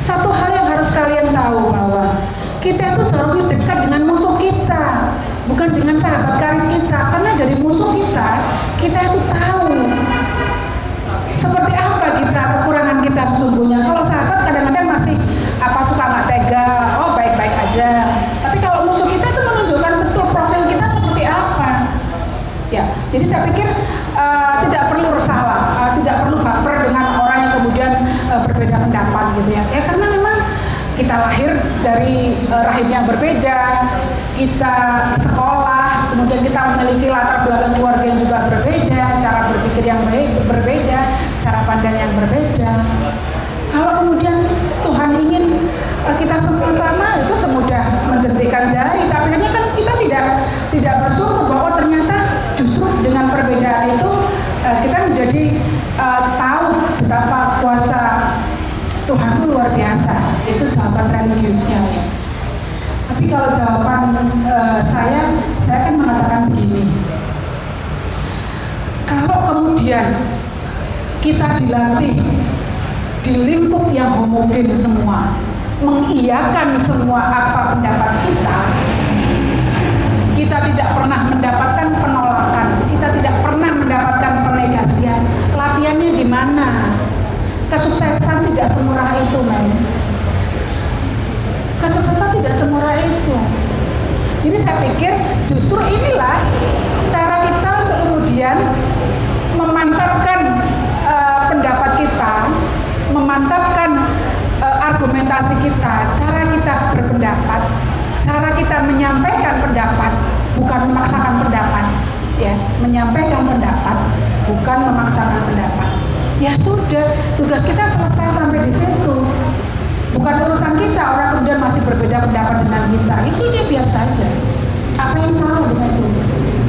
Satu hal yang harus kalian tahu bahwa kita itu seharusnya dekat dengan musuh kita, bukan dengan sahabat karib kita. Karena dari musuh kita, kita itu tahu seperti apa kita kekurangan kita sesungguhnya kalau sahabat kadang-kadang masih apa suka nggak tega oh baik-baik aja tapi kalau musuh kita itu menunjukkan betul profil kita seperti apa ya jadi saya pikir eh, tidak perlu bersalah eh, tidak perlu baper dengan orang yang kemudian eh, berbeda pendapat gitu ya. Ya karena memang kita lahir dari eh, rahim yang berbeda kita sekolah kemudian kita memiliki latar belakang keluarga yang juga berbeda cara berpikir yang be- berbeda cara pandang yang berbeda. Kalau kemudian Tuhan ingin eh, kita semua sama itu semudah menjentikan jari. Tapi hanya kan kita tidak tidak bersyukur bahwa ternyata justru dengan perbedaan itu menjadi eh, tahu betapa kuasa Tuhan itu luar biasa. Itu jawaban religiusnya. Ya tapi kalau jawaban eh, saya saya kan mengatakan begini. Kalau kemudian kita dilatih di lingkup yang homogen semua, mengiyakan semua apa pendapat kita, kita tidak pernah mendapatkan penolakan, kita tidak pernah mendapatkan penegasian. Latihannya di mana? Kesuksesan tidak semurah itu, men. Kesuksesan tidak semurah itu. Jadi saya pikir justru inilah cara kita untuk kemudian memantapkan uh, pendapat kita, memantapkan uh, argumentasi kita, cara kita berpendapat, cara kita menyampaikan pendapat, bukan memaksakan pendapat, ya, menyampaikan pendapat, bukan memaksakan pendapat. Ya sudah, tugas kita selesai sampai di situ. Bukan urusan kita, orang kemudian masih berbeda pendapat dengan kita. Ya sudah, biar saja. Apa yang salah dengan itu?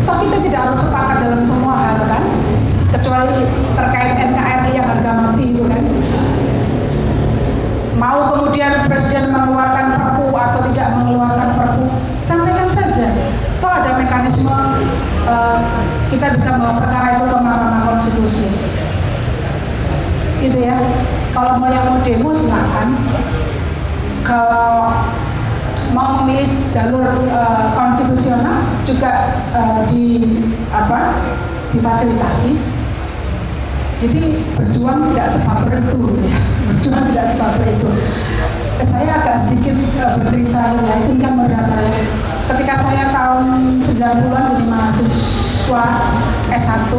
Toh kita tidak harus sepakat dalam semua hal kan? Kecuali terkait NKRI yang harga mati itu kan. Mau kemudian presiden mengeluarkan perpu atau tidak mengeluarkan perpu, sampaikan saja. Toh ada mekanisme uh, kita bisa membawa perkara itu ke Mahkamah Konstitusi. Gitu ya. Kalau mau yang mau demo silakan. Kalau mau memilih jalur uh, konstitusional juga uh, di apa difasilitasi. Jadi berjuang tidak sebaper itu, ya. berjuang tidak sebaper itu. Saya agak sedikit uh, bercerita ya, izinkan moderator ya. Ketika saya tahun 90-an jadi mahasiswa S1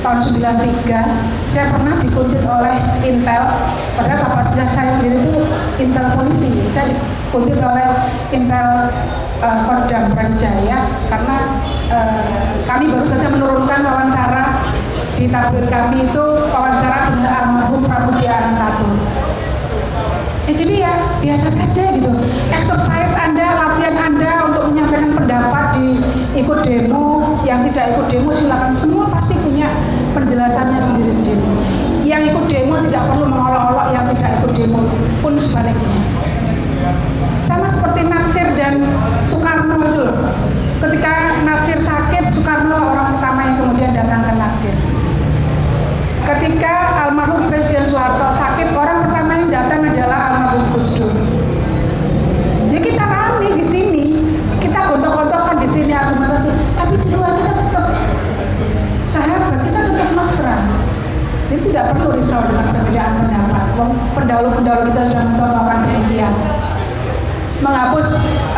tahun 93 saya pernah dikuntit oleh Intel padahal kapasitas saya sendiri itu Intel polisi. Saya dikuntit oleh Intel uh, Kodam Brawijaya karena uh, kami baru saja menurunkan wawancara di tabir kami itu wawancara dengan almarhum Pramudia Anantatur ya jadi ya biasa saja gitu. Exercise anda latihan anda untuk menyampaikan pendapat di ikut demo. Yang tidak ikut demo silakan. Semua pasti punya penjelasannya sendiri-sendiri. Yang ikut demo tidak perlu mengolok-olok yang tidak ikut demo pun sebaliknya. Sama seperti Natsir dan Soekarno itu ketika Natsir sakit Soekarno orang pertama yang kemudian datang ke Natsir. Ketika almarhum Presiden Soeharto sakit orang pertama yang datang adalah almarhum Gus Dur rame di sini kita gontok-gontokan di sini argumentasi. Tapi di luar kita tetap sahabat kita tetap mesra. Jadi tidak perlu risau dengan perbedaan pendapat. Pendahulu-pendahulu kita sudah mencontohkan demikian. Menghapus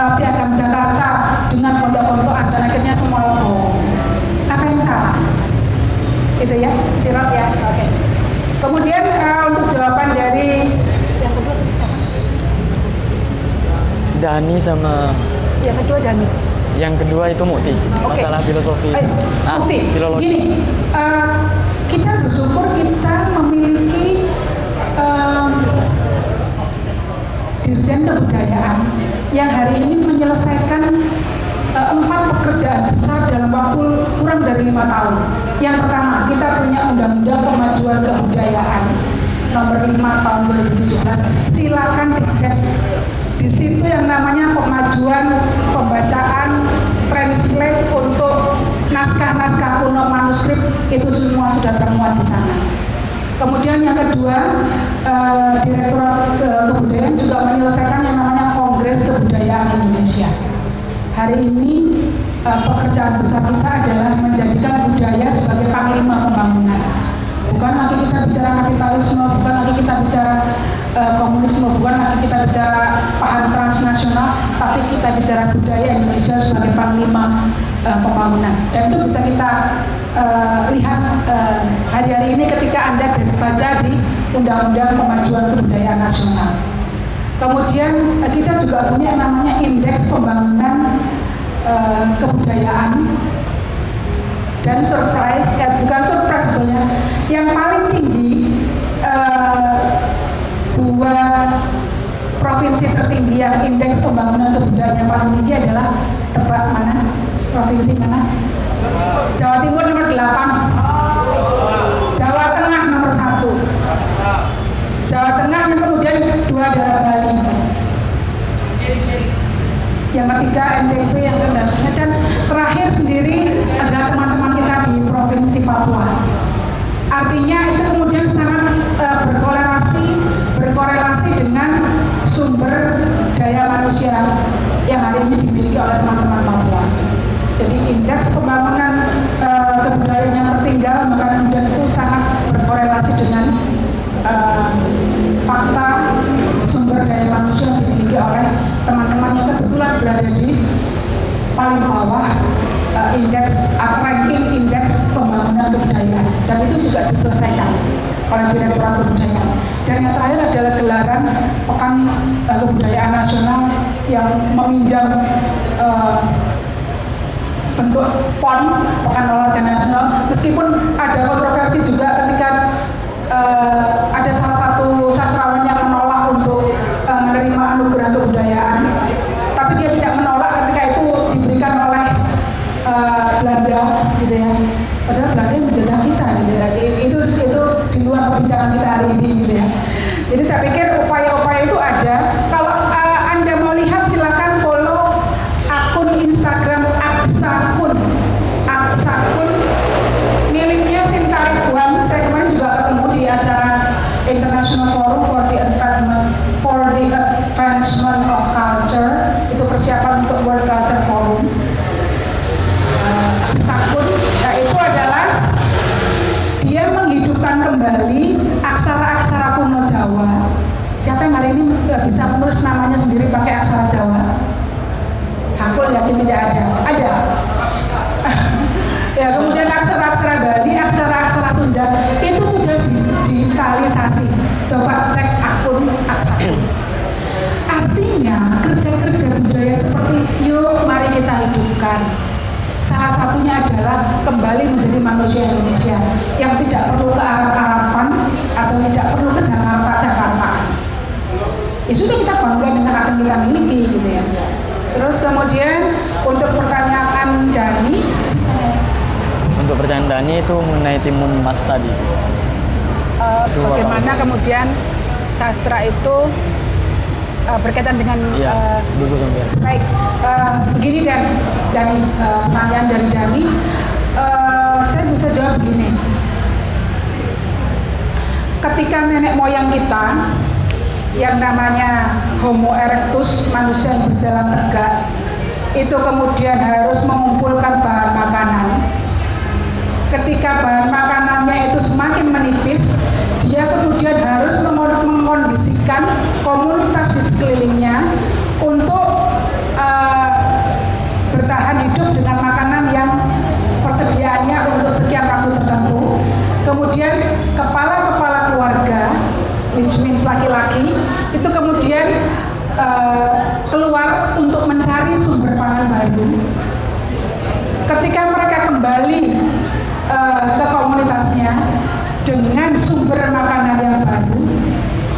uh, piagam Jakarta dengan gontok-gontokan dan akhirnya semua logo apa yang salah? Itu ya sirot ya. Oke. Okay. kemudian uh, untuk jawaban dari yang kedua Dani sama yang kedua Dani yang kedua itu Mukti Oke. masalah filosofi Eh, ah Mukti, filologi gini uh, kita bersyukur kita memiliki um, dirjen kebudayaan yang hari ini menyelesaikan uh, empat pekerjaan besar dalam waktu kurang dari lima tahun. Yang pertama, kita punya undang-undang kemajuan kebudayaan nomor 5 tahun 2017. Silakan dicek. Di situ yang namanya pemajuan pembacaan translate untuk naskah-naskah kuno manuskrip itu semua sudah termuat di sana. Kemudian yang kedua, eh, Direktorat eh, Kebudayaan juga menyelesaikan yang namanya Kongres Kebudayaan Indonesia. Hari ini eh, pekerjaan besar kita adalah menjadikan budaya sebagai panglima pembangunan. Bukan lagi kita bicara kapitalisme, bukan lagi kita bicara eh, komunisme, bukan lagi kita bicara paham transnasional, tapi kita bicara budaya Indonesia sebagai panglima eh, pembangunan. Dan itu bisa kita eh, lihat hari-hari ini ketika Anda baca di Undang-Undang Kemajuan Kebudayaan Nasional. Kemudian eh, kita juga punya namanya Indeks Pembangunan eh, Kebudayaan dan surprise, eh, bukan surprise sebenarnya, yang paling tinggi dua provinsi tertinggi yang indeks pembangunan kebudayaan yang paling tinggi adalah tebak mana? Provinsi mana? Jawa Timur nomor 8 Jawa Tengah nomor 1 Jawa Tengah yang kemudian dua adalah Bali. Yang ketiga NTP yang rendah dan terakhir sendiri adalah teman-teman kita di Provinsi Papua. Artinya itu kemudian sangat uh, sumber daya manusia yang hari ini dimiliki oleh teman-teman Papua. Jadi indeks pembangunan e, kebudayaan yang tertinggal maka kemudian itu sangat berkorelasi dengan e, fakta sumber daya manusia yang dimiliki oleh teman-teman yang kebetulan berada di paling bawah e, indeks ranking indeks pembangunan kebudayaan dan itu juga diselesaikan oleh Direktorat Kebudayaan. Dan yang terakhir adalah gelaran Pekan uh, Kebudayaan Nasional yang meminjam uh, bentuk PON Pekan Olahraga Nasional. Meskipun ada kontroversi juga ketika uh, ada salah satu sastrawan yang menolak untuk uh, menerima anugerah kebudayaan tapi dia tidak menolak ketika itu diberikan oleh uh, Belanda gitu ya padahal Belanda yang menjajah kita gitu ya itu itu di luar perbincangan kita hari ini gitu ya jadi saya pikir upaya-upaya itu ada kalau uh, anda mau lihat silakan follow akun Instagram Aksakun Aksakun miliknya Sinta Ridwan saya kemarin juga ketemu di acara International Forum for the Advancement for the Advancement of Culture itu persiapan untuk World Culture Forum uh, Aksakun nah, itu adalah dia menghidupkan kembali aksara-aksara kuno Jawa siapa yang hari ini nggak bisa menulis namanya sendiri pakai aksara Jawa Hakul yakin tidak ada ada ya kemudian aksara-aksara Bali aksara-aksara Sunda itu sudah digitalisasi coba cek akun aksara artinya kerja-kerja budaya seperti yuk mari kita hidupkan salah satunya adalah kembali menjadi manusia Indonesia yang tidak perlu ke arah harapan atau tidak perlu ke Jakarta Jakarta ya sudah kita bangga dengan apa yang kita miliki gitu ya terus kemudian untuk pertanyaan Dani Untuk pertanyaan Dani itu mengenai timun emas tadi. uh, Itu apa? bagaimana kemudian sastra itu uh, berkaitan dengan Iya, uh, buku sampai. Baik, eh, begini dan dari eh, pertanyaan dari Dani, eh, saya bisa jawab begini. Ketika nenek moyang kita yang namanya Homo erectus, manusia yang berjalan tegak, itu kemudian harus mengumpulkan bahan makanan. Ketika bahan makanannya itu semakin menipis, dia kemudian harus mengkondisikan komunitas di sekelilingnya untuk eh, bertahan hidup dengan untuk sekian waktu tertentu. Kemudian kepala-kepala keluarga, which means laki-laki, itu kemudian eh, keluar untuk mencari sumber pangan baru. Ketika mereka kembali eh, ke komunitasnya dengan sumber makanan yang baru,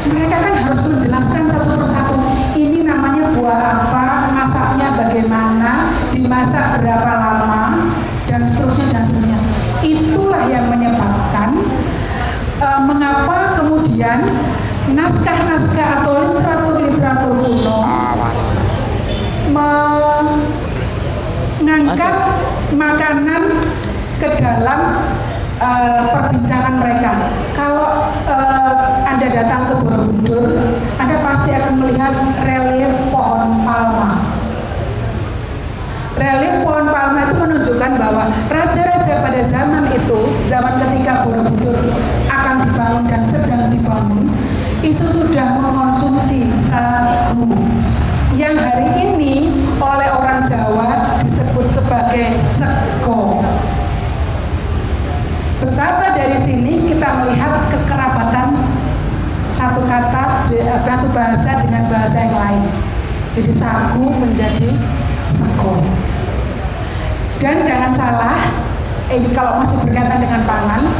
mereka kan harus menjelaskan satu persatu ini namanya buah apa, masaknya bagaimana, dimasak berapa lama, dan seterusnya. Itulah yang menyebabkan eh, mengapa kemudian naskah-naskah atau literatur-literatur kuno mengangkat makanan ke dalam eh, perbincangan mereka. Kalau eh, Anda datang ke Borobudur, Anda pasti akan melihat relief pohon palma. Relief pohon palma itu menunjukkan bahwa raja-raja pada zaman itu, zaman ketika Borobudur akan dibangun dan sedang dibangun, itu sudah mengkonsumsi sagu yang hari ini oleh orang Jawa disebut sebagai sego. Betapa dari sini kita melihat kekerabatan satu kata satu bahasa dengan bahasa yang lain. Jadi sagu menjadi sego. Dan jangan salah, ini kalau masih berkaitan dengan pangan,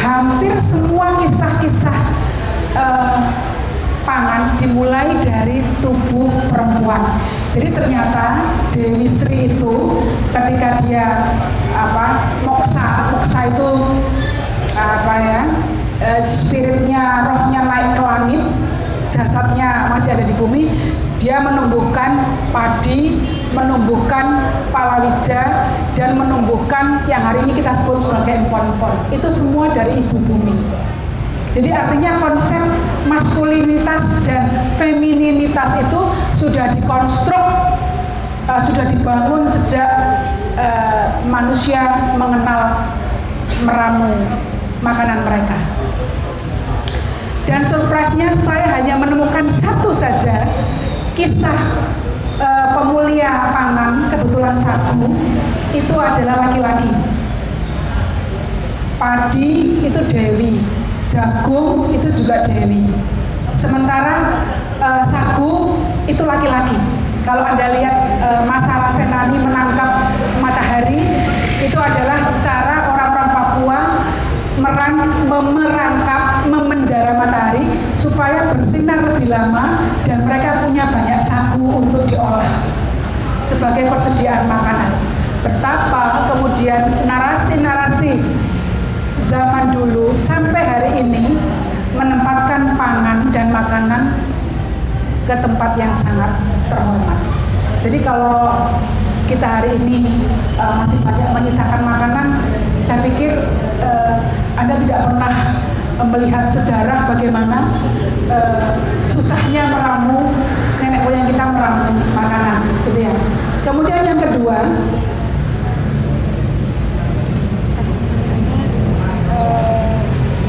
hampir semua kisah-kisah eh, pangan dimulai dari tubuh perempuan. Jadi ternyata Dewi Sri itu ketika dia apa moksa, moksa itu apa ya eh, spiritnya, rohnya naik ke langit, jasadnya masih ada di bumi, dia menumbuhkan padi, menumbuhkan palawija, dan menumbuhkan yang hari ini kita sebut sebagai empon-empon. Itu semua dari ibu bumi. Jadi artinya konsep maskulinitas dan femininitas itu sudah dikonstruk, uh, sudah dibangun sejak uh, manusia mengenal meramu makanan mereka. Dan surprise-nya saya hanya menemukan satu saja kisah eh, pemulia pangan kebetulan sagu itu adalah laki-laki. Padi itu Dewi, jagung itu juga Dewi. Sementara eh, sagu itu laki-laki. Kalau Anda lihat eh, masalah Senani menangkap matahari itu adalah cara orang-orang Papua merang, memerangkap, memenjara matahari supaya bersinar lebih lama dan mereka punya banyak sagu untuk diolah sebagai persediaan makanan. Betapa kemudian narasi-narasi zaman dulu sampai hari ini menempatkan pangan dan makanan ke tempat yang sangat terhormat. Jadi kalau kita hari ini uh, masih banyak menyisakan makanan, saya pikir uh, Anda tidak pernah melihat sejarah bagaimana uh, susahnya meramu nenek moyang kita meramu makanan, gitu ya. Kemudian yang kedua,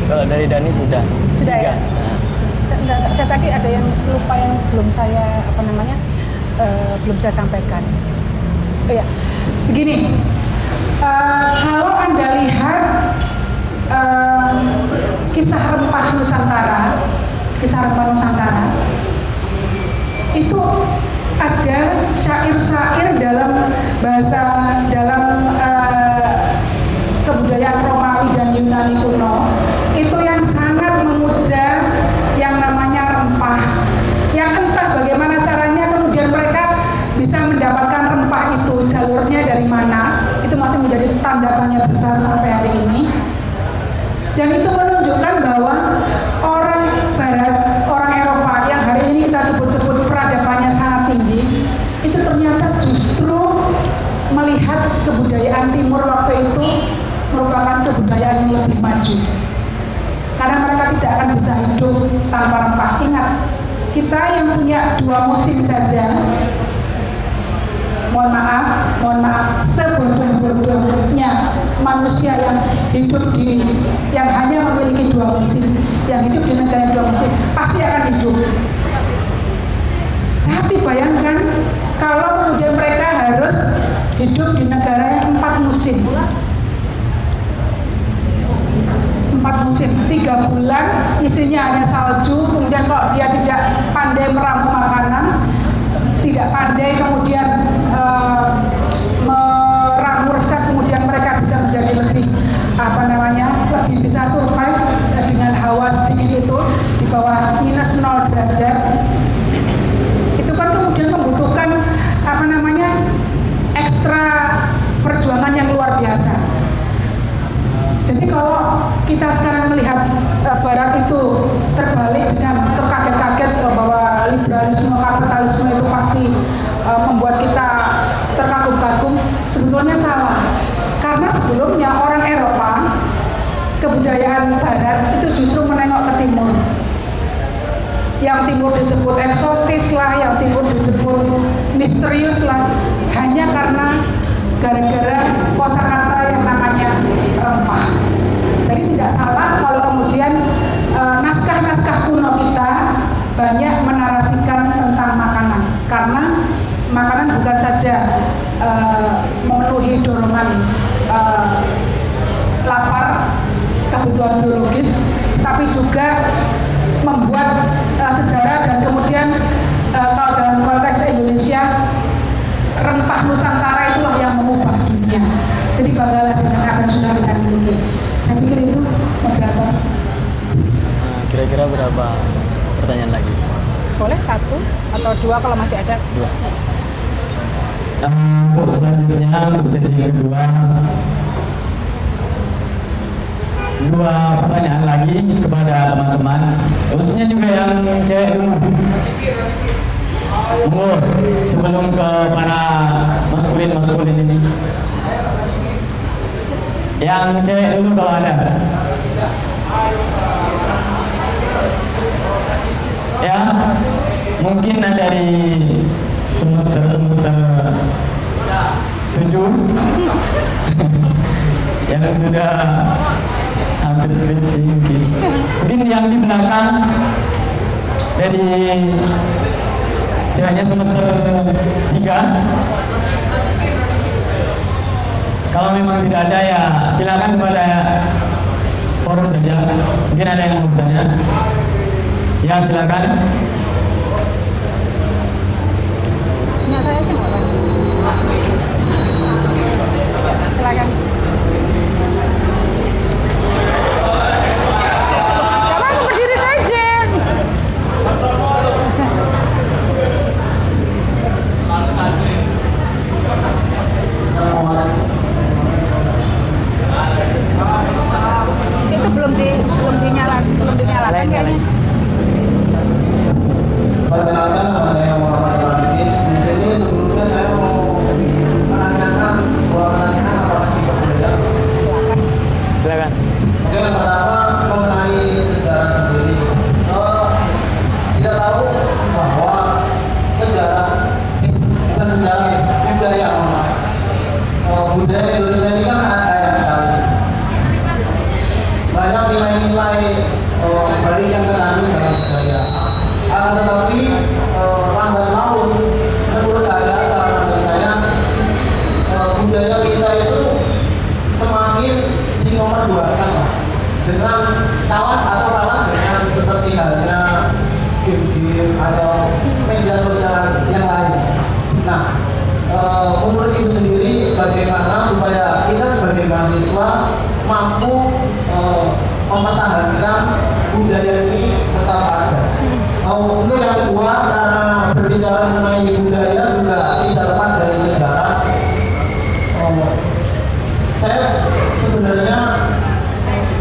Kalau dari Dani sudah. Sudah Tiga. ya? Saya, enggak, enggak, saya tadi ada yang lupa yang belum saya apa namanya eh, belum saya sampaikan. Ya, begini, uh, kalau Anda lihat uh, kisah rempah Nusantara, kisah rempah Nusantara, itu ada syair-syair dalam bahasa dalam uh, kebudayaan Romawi dan Yunani kuno itu yang sangat memuja yang namanya rempah yang entah bagaimana caranya kemudian mereka bisa mendapatkan rempah itu jalurnya dari mana itu masih menjadi tanda tanya besar sampai hari ini dan itu menunjukkan bahwa orang Barat, orang Eropa yang hari ini kita sebut-sebut peradabannya sangat tinggi, itu ternyata justru melihat kebudayaan Timur waktu itu merupakan kebudayaan yang lebih maju. Karena mereka tidak akan bisa hidup tanpa rempah. Ingat, kita yang punya dua musim saja, mohon maaf, mohon maaf, sebodoh-bodohnya manusia yang hidup di yang hanya memiliki dua musim, yang hidup di negara dua musim, pasti akan hidup. Tapi bayangkan kalau kemudian mereka harus hidup di negara yang empat musim. Musim, tiga bulan isinya hanya salju, kemudian kalau dia tidak pandai meramu makanan, tidak pandai kemudian eh, meramu resep kemudian mereka bisa menjadi lebih apa namanya lebih bisa survive eh, dengan hawa sedikit itu di bawah minus 0 derajat. Itu kan kemudian membutuhkan apa namanya ekstra perjuangan yang luar biasa. Jadi kalau kita sekarang melihat uh, Barat itu terbalik dengan terkaget-kaget uh, bahwa liberalisme kapitalisme itu pasti uh, membuat kita terkagum-kagum, sebetulnya salah. Karena sebelumnya orang Eropa kebudayaan Barat itu justru menengok ke timur. Yang timur disebut eksotis lah, yang timur disebut misterius lah, hanya karena gara-gara kosakata yang namanya rempah. Jadi tidak salah kalau kemudian eh, naskah-naskah kuno kita banyak menarasikan tentang makanan. Karena makanan bukan saja eh, memenuhi dorongan eh, lapar kebutuhan biologis tapi juga membuat eh, sejarah dan kemudian eh, kalau dalam konteks Indonesia rempah Nusantara itulah yang mengubah dunia. Jadi banggalah dengan apa yang sudah kita miliki. Saya pikir itu moderator. nah, kira-kira berapa pertanyaan lagi? boleh satu atau dua kalau masih ada. Dua. Nah, untuk selanjutnya untuk sesi kedua. Dua pertanyaan lagi kepada teman-teman. Khususnya juga yang cewek dulu. Umur sebelum ke para maskulin maskulin ini. Yang cewek dulu kalau ada. Ya mungkin dari semester semester tujuh. <laughs> Yang sudah hampir skripsi mungkin. Mungkin yang di belakang dari ceweknya semester tiga. Kalau memang tidak ada ya silakan kepada forum saja. Mungkin ada yang mau bertanya. Ya silakan Punya saya aja nggak Pak? Silakan. Itu belum di belum dinyalakan, belum dinyalakan kayaknya. Perkenalkan nama saya budaya mohon maaf. Eh, budaya Indonesia ini kan sangat kaya sekali. Banyak nilai-nilai eh, balik yang terkandung dalam budaya. Akan tetapi eh, lambat laun menurut saya, cara pandang saya, eh, budaya kita itu semakin dinomorduakan Pak. dengan kalah atau kalah dengan seperti halnya game-game atau media sosial yang lain. Nah, eh, menurut ibu sendiri bagaimana supaya kita sebagai mahasiswa mampu eh, mempertahankan budaya ini tetap ada. Oh, untuk yang kedua karena berbicara mengenai budaya juga tidak lepas dari sejarah. Oh, saya sebenarnya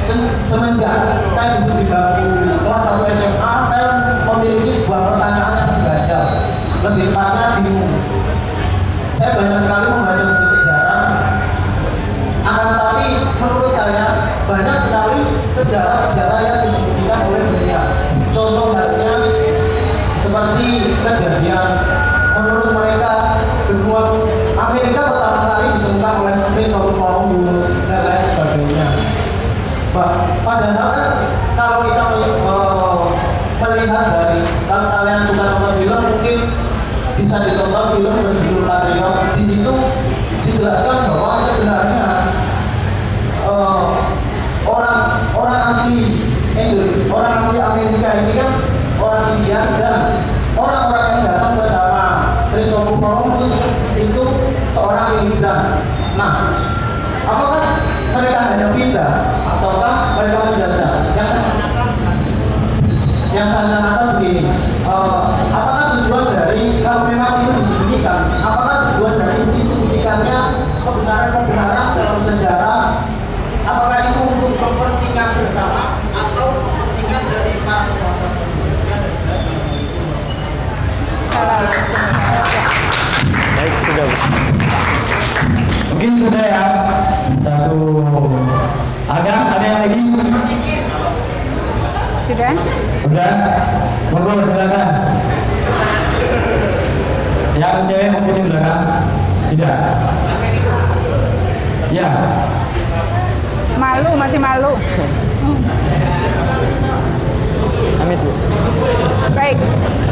se- semenjak saya duduk di bangku kelas 1 SMA saya memiliki sebuah pertanyaan yang mengganjal lebih tepatnya bingung saya banyak sekali membaca buku sejarah akan tetapi menurut saya banyak sekali sejarah-sejarah yang disembunyikan oleh dunia contoh halnya seperti kejadian menurut mereka benua Amerika pertama kali ditemukan oleh Christopher Columbus dan lain sebagainya. Bah, padahal kan kalau kita meli- eh, melihat dari kalau kalian suka nonton film mungkin bisa ditonton film berjudul Patriot di situ dijelaskan bahwa sebenarnya eh, orang orang asli Indonesia, orang asli Amerika ini kan orang India dan orang-orang yang datang bersama Christopher Columbus itu seorang imigran. Nah, apakah mereka hanya pindah ataukah mereka menjajah? Yang saya tanyakan, yang saya tanyakan begini, eh, apakah tujuan dari kalau memang itu disembunyikan, apakah tujuan dari disembunyikannya kebenaran-kebenaran dalam sejarah apakah itu untuk kepentingan bersama atau kepentingan dari para penonton Salah. baik sudah Bu. mungkin sudah ya satu ada ada yang lagi Sudah? udah monggo silakan yang cewek mungkin di belakang tidak ya Malu, masih malu. Amit Bu Baik,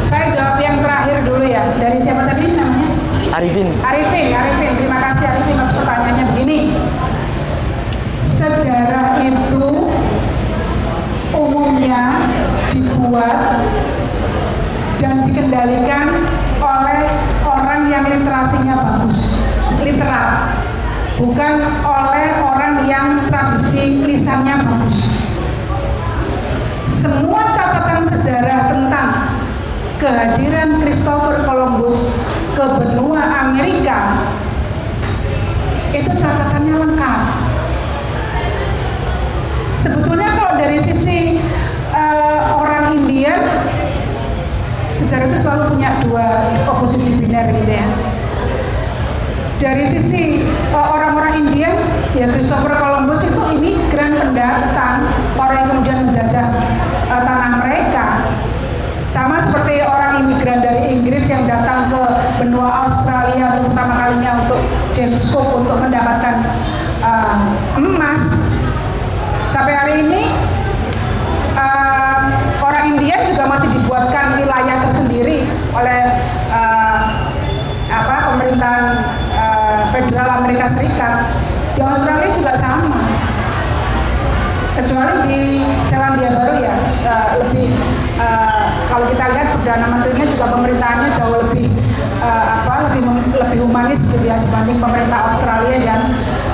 saya jawab yang terakhir dulu ya. Dari siapa tadi namanya? Arifin Arifin, Arifin. Terima kasih Arifin atas pertanyaannya begini. Sejarah itu umumnya dibuat dan dikendalikan oleh orang yang literasinya bagus, literat, bukan oleh orang yang tradisi lisannya bagus. Semua catatan sejarah tentang kehadiran Christopher Columbus ke benua Amerika itu catatannya lengkap. Sebetulnya dari sisi eh, orang India sejarah itu selalu punya dua oposisi biner gitu ya. Dari sisi eh, orang-orang India, ya Christopher Columbus itu imigran pendatang, orang yang kemudian menjajah eh, tanah mereka. Sama seperti orang imigran dari Inggris yang datang ke benua Australia untuk pertama kalinya untuk James Cook untuk mendapatkan eh, emas. Sampai hari ini uh, orang India juga masih dibuatkan wilayah tersendiri oleh uh, apa pemerintahan uh, federal Amerika Serikat. Di Australia juga sama. Kecuali di Selandia Baru ya uh, lebih uh, kalau kita lihat perdana menterinya juga pemerintahannya jauh lebih uh, apa lebih lebih humanis gitu ya dibanding pemerintah Australia dan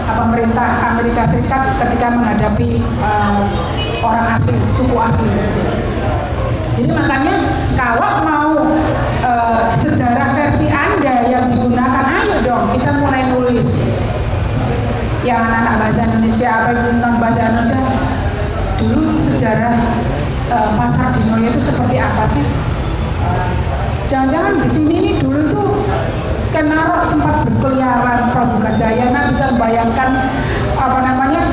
uh, pemerintah Amerika Serikat ketika menghadapi uh, orang asli suku asli. Jadi makanya kalau mau uh, sejarah versi Anda yang digunakan, ayo dong kita mulai nulis yang anak-anak bahasa Indonesia apa yang tentang bahasa Indonesia dulu sejarah uh, pasar Dinoyo itu seperti apa sih? Jangan-jangan di sini nih dulu tuh Kenarok sempat berkeliaran Prabu Gajayana bisa membayangkan apa namanya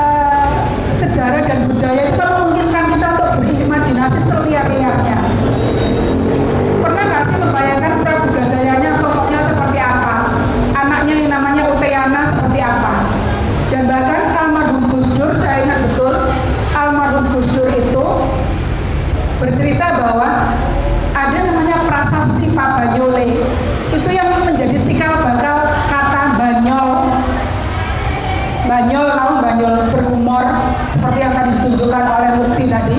uh, sejarah dan budaya itu kan memungkinkan kita untuk berimajinasi seliar-liarnya. Pernah nggak sih membayangkan Prabu Gajayana sosoknya seperti apa? Anaknya yang namanya Uteyana seperti apa? Dan bahkan almarhum Gus Dur, saya ingat betul, almarhum Gus Dur itu bercerita bahwa ada namanya prasasti Banyole itu yang menjadi cikal bakal kata banyol. Banyol tahu banyol berhumor seperti yang tadi ditunjukkan oleh Mukti tadi.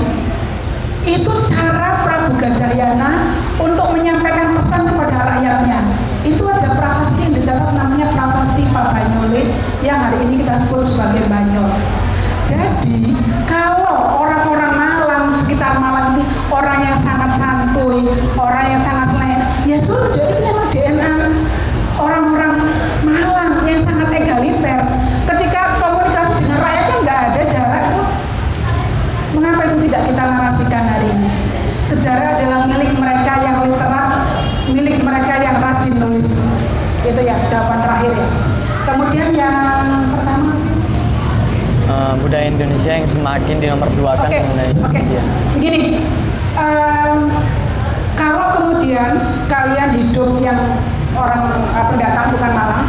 Itu cara Prabu Gajayana untuk menyampaikan pesan kepada rakyatnya. Itu ada prasasti yang dicatat namanya prasasti Pak Banyole yang hari ini kita sebut sebagai banyol. Jadi kalau orang-orang Malang sekitar Malang itu orang yang sangat santuy orang yang sangat sudah itu memang DNA orang-orang Malang yang sangat egaliter. Ketika komunikasi dengan rakyat kan nggak ada jarak tuh. Mengapa itu tidak kita narasikan hari ini? Sejarah adalah milik mereka yang literat milik mereka yang rajin nulis. Itu ya jawaban terakhir ya. Kemudian yang pertama? Eh, budaya Indonesia yang semakin dinomor dua kan Oke, mengenai. India. Begini, kalau kemudian kalian hidup yang orang eh, pendatang bukan Malang,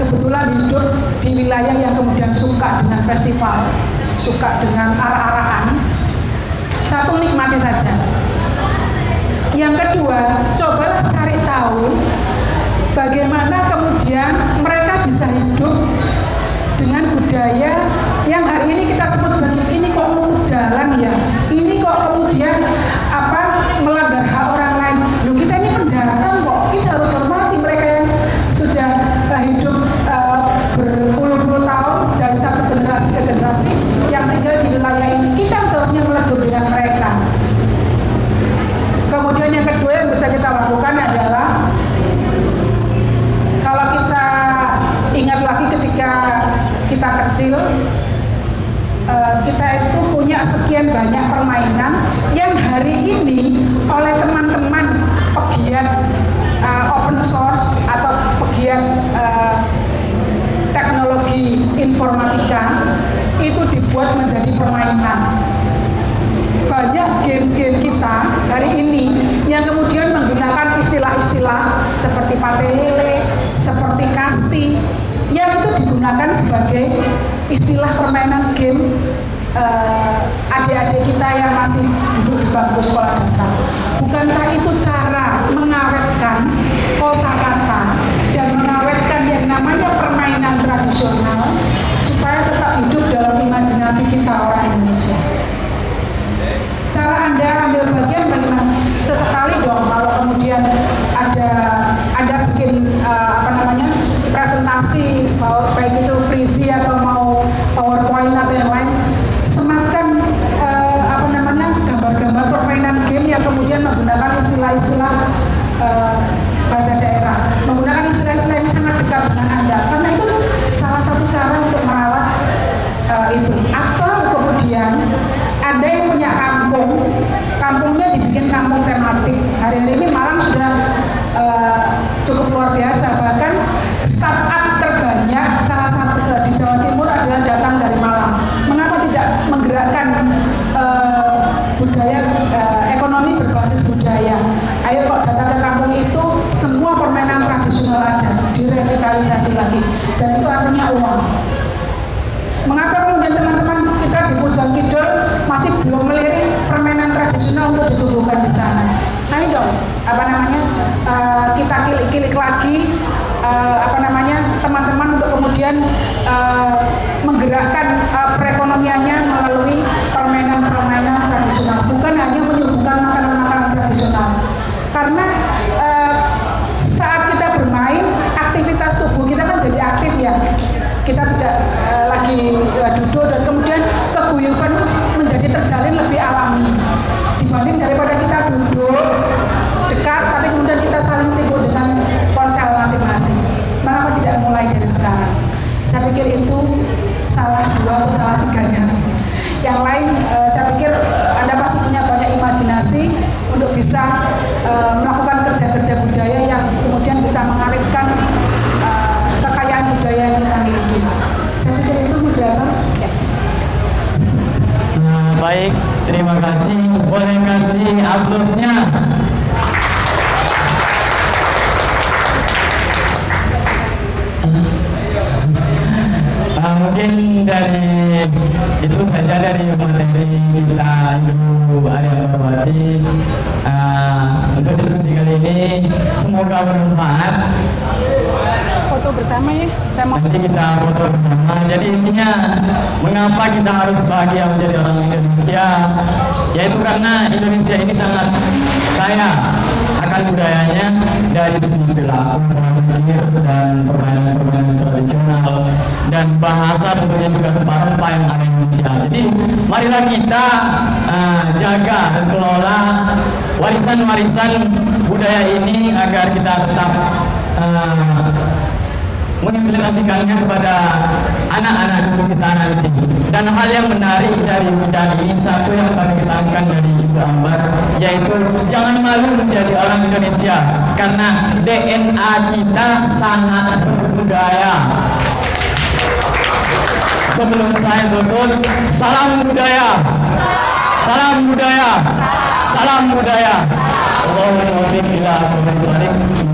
kebetulan hidup di wilayah yang kemudian suka dengan festival, suka dengan arah-arahan, satu nikmati saja. Yang kedua, cobalah cari tahu bagaimana kemudian mereka bisa hidup dengan budaya yang hari ini kita sebut sebagai ini kok jalan ya ini kok kemudian apa melanggar hak orang lain Loh kita ini pendatang kok kita harus hormati mereka yang sudah uh, hidup uh, berpuluh-puluh tahun dari satu generasi ke generasi yang tinggal di wilayah ini kita seharusnya melebur dengan mereka kemudian kedua yang bisa kita lakukan adalah kalau kita ingat lagi ketika kita kecil eh, kita itu punya sekian banyak permainan yang hari ini oleh teman-teman pegiat eh, open source atau pegiat eh, teknologi informatika itu dibuat menjadi permainan banyak game-game kita hari ini yang kemudian menggunakan istilah-istilah seperti patelele, seperti kasti, yang itu digunakan sebagai istilah permainan game eh, adik-adik kita yang masih duduk di bangku sekolah dasar. Bukankah itu cara mengawetkan kosakata dan mengawetkan yang namanya permainan tradisional supaya tetap hidup dalam imajinasi kita orang Indonesia? Anda ambil bagian bagaimana? Sesekali dong kalau kemudian ada ada bikin uh, apa namanya presentasi mau baik itu frisi atau mau powerpoint atau yang lain semakan uh, apa namanya gambar-gambar permainan game yang kemudian menggunakan istilah-istilah uh, bahasa daerah. Menggunakan istilah-istilah yang sangat dekat dengan anda. Karena itu salah satu cara untuk merawat uh, itu. Atau kemudian ada yang kampung, kampungnya dibikin kampung tematik. Hari ini Malang sudah uh, cukup luar biasa. Bahkan startup terbanyak salah satu uh, di Jawa Timur adalah datang dari Malang. Mengapa tidak menggerakkan uh, budaya uh, ekonomi berbasis budaya? Ayo kok datang ke kampung itu semua permainan tradisional ada, direvitalisasi lagi, dan itu artinya uang. Mengapa kemudian teman-teman kita di Pujon Kidul masih belum melirik permainan tradisional untuk disuguhkan di sana? Ayo dong, apa namanya, uh, kita kilik-kilik lagi eh, apa namanya teman-teman untuk kemudian eh, menggerakkan eh, perekonomiannya melalui permainan-permainan tradisional, bukan hanya menyuguhkan makanan-makanan tradisional. Karena eh, saat kita bermain, aktivitas tubuh kita kan jadi aktif ya. Kita tidak eh, lagi eh, duduk dan kemudian keguyuban itu menjadi terjalin lebih alami dibanding daripada kita duduk dekat tapi kemudian kita saling sibuk dengan ponsel masing-masing. Mengapa tidak mulai dari sekarang? Saya pikir itu salah dua atau salah tiganya. Yang lain, eh, saya pikir eh, Anda pasti punya banyak imajinasi untuk eh, melakukan kerja-kerja budaya yang kemudian bisa mengarifkan eh, kekayaan budaya yang kita miliki. Saya pikir itu moderator. Ya. Nah, baik, terima kasih. Boleh kasih aplausnya. Mungkin dari itu saja dari materi kita Ibu Arya Parwati. Ah, untuk diskusi kali ini semoga bermanfaat. Foto bersama ya. Saya mau Nanti kita foto bersama. Jadi intinya mengapa kita harus bahagia menjadi orang Indonesia? Yaitu karena Indonesia ini sangat kaya akan budayanya dari segi perilaku, dan permainan-permainan tradisional dan bahasa tentunya juga rempah-rempah yang ada di Indonesia. Jadi marilah kita uh, jaga dan kelola warisan-warisan budaya ini agar kita tetap uh, mengimplementasikannya kepada anak-anak kita nanti. Dan hal yang menarik dari bidang ini satu yang kami ketangkan dari Ibu Ambar yaitu jangan malu menjadi orang Indonesia karena DNA kita sangat berbudaya. Sebelum saya tutup, salam budaya. Salam budaya. Salam budaya. Allahumma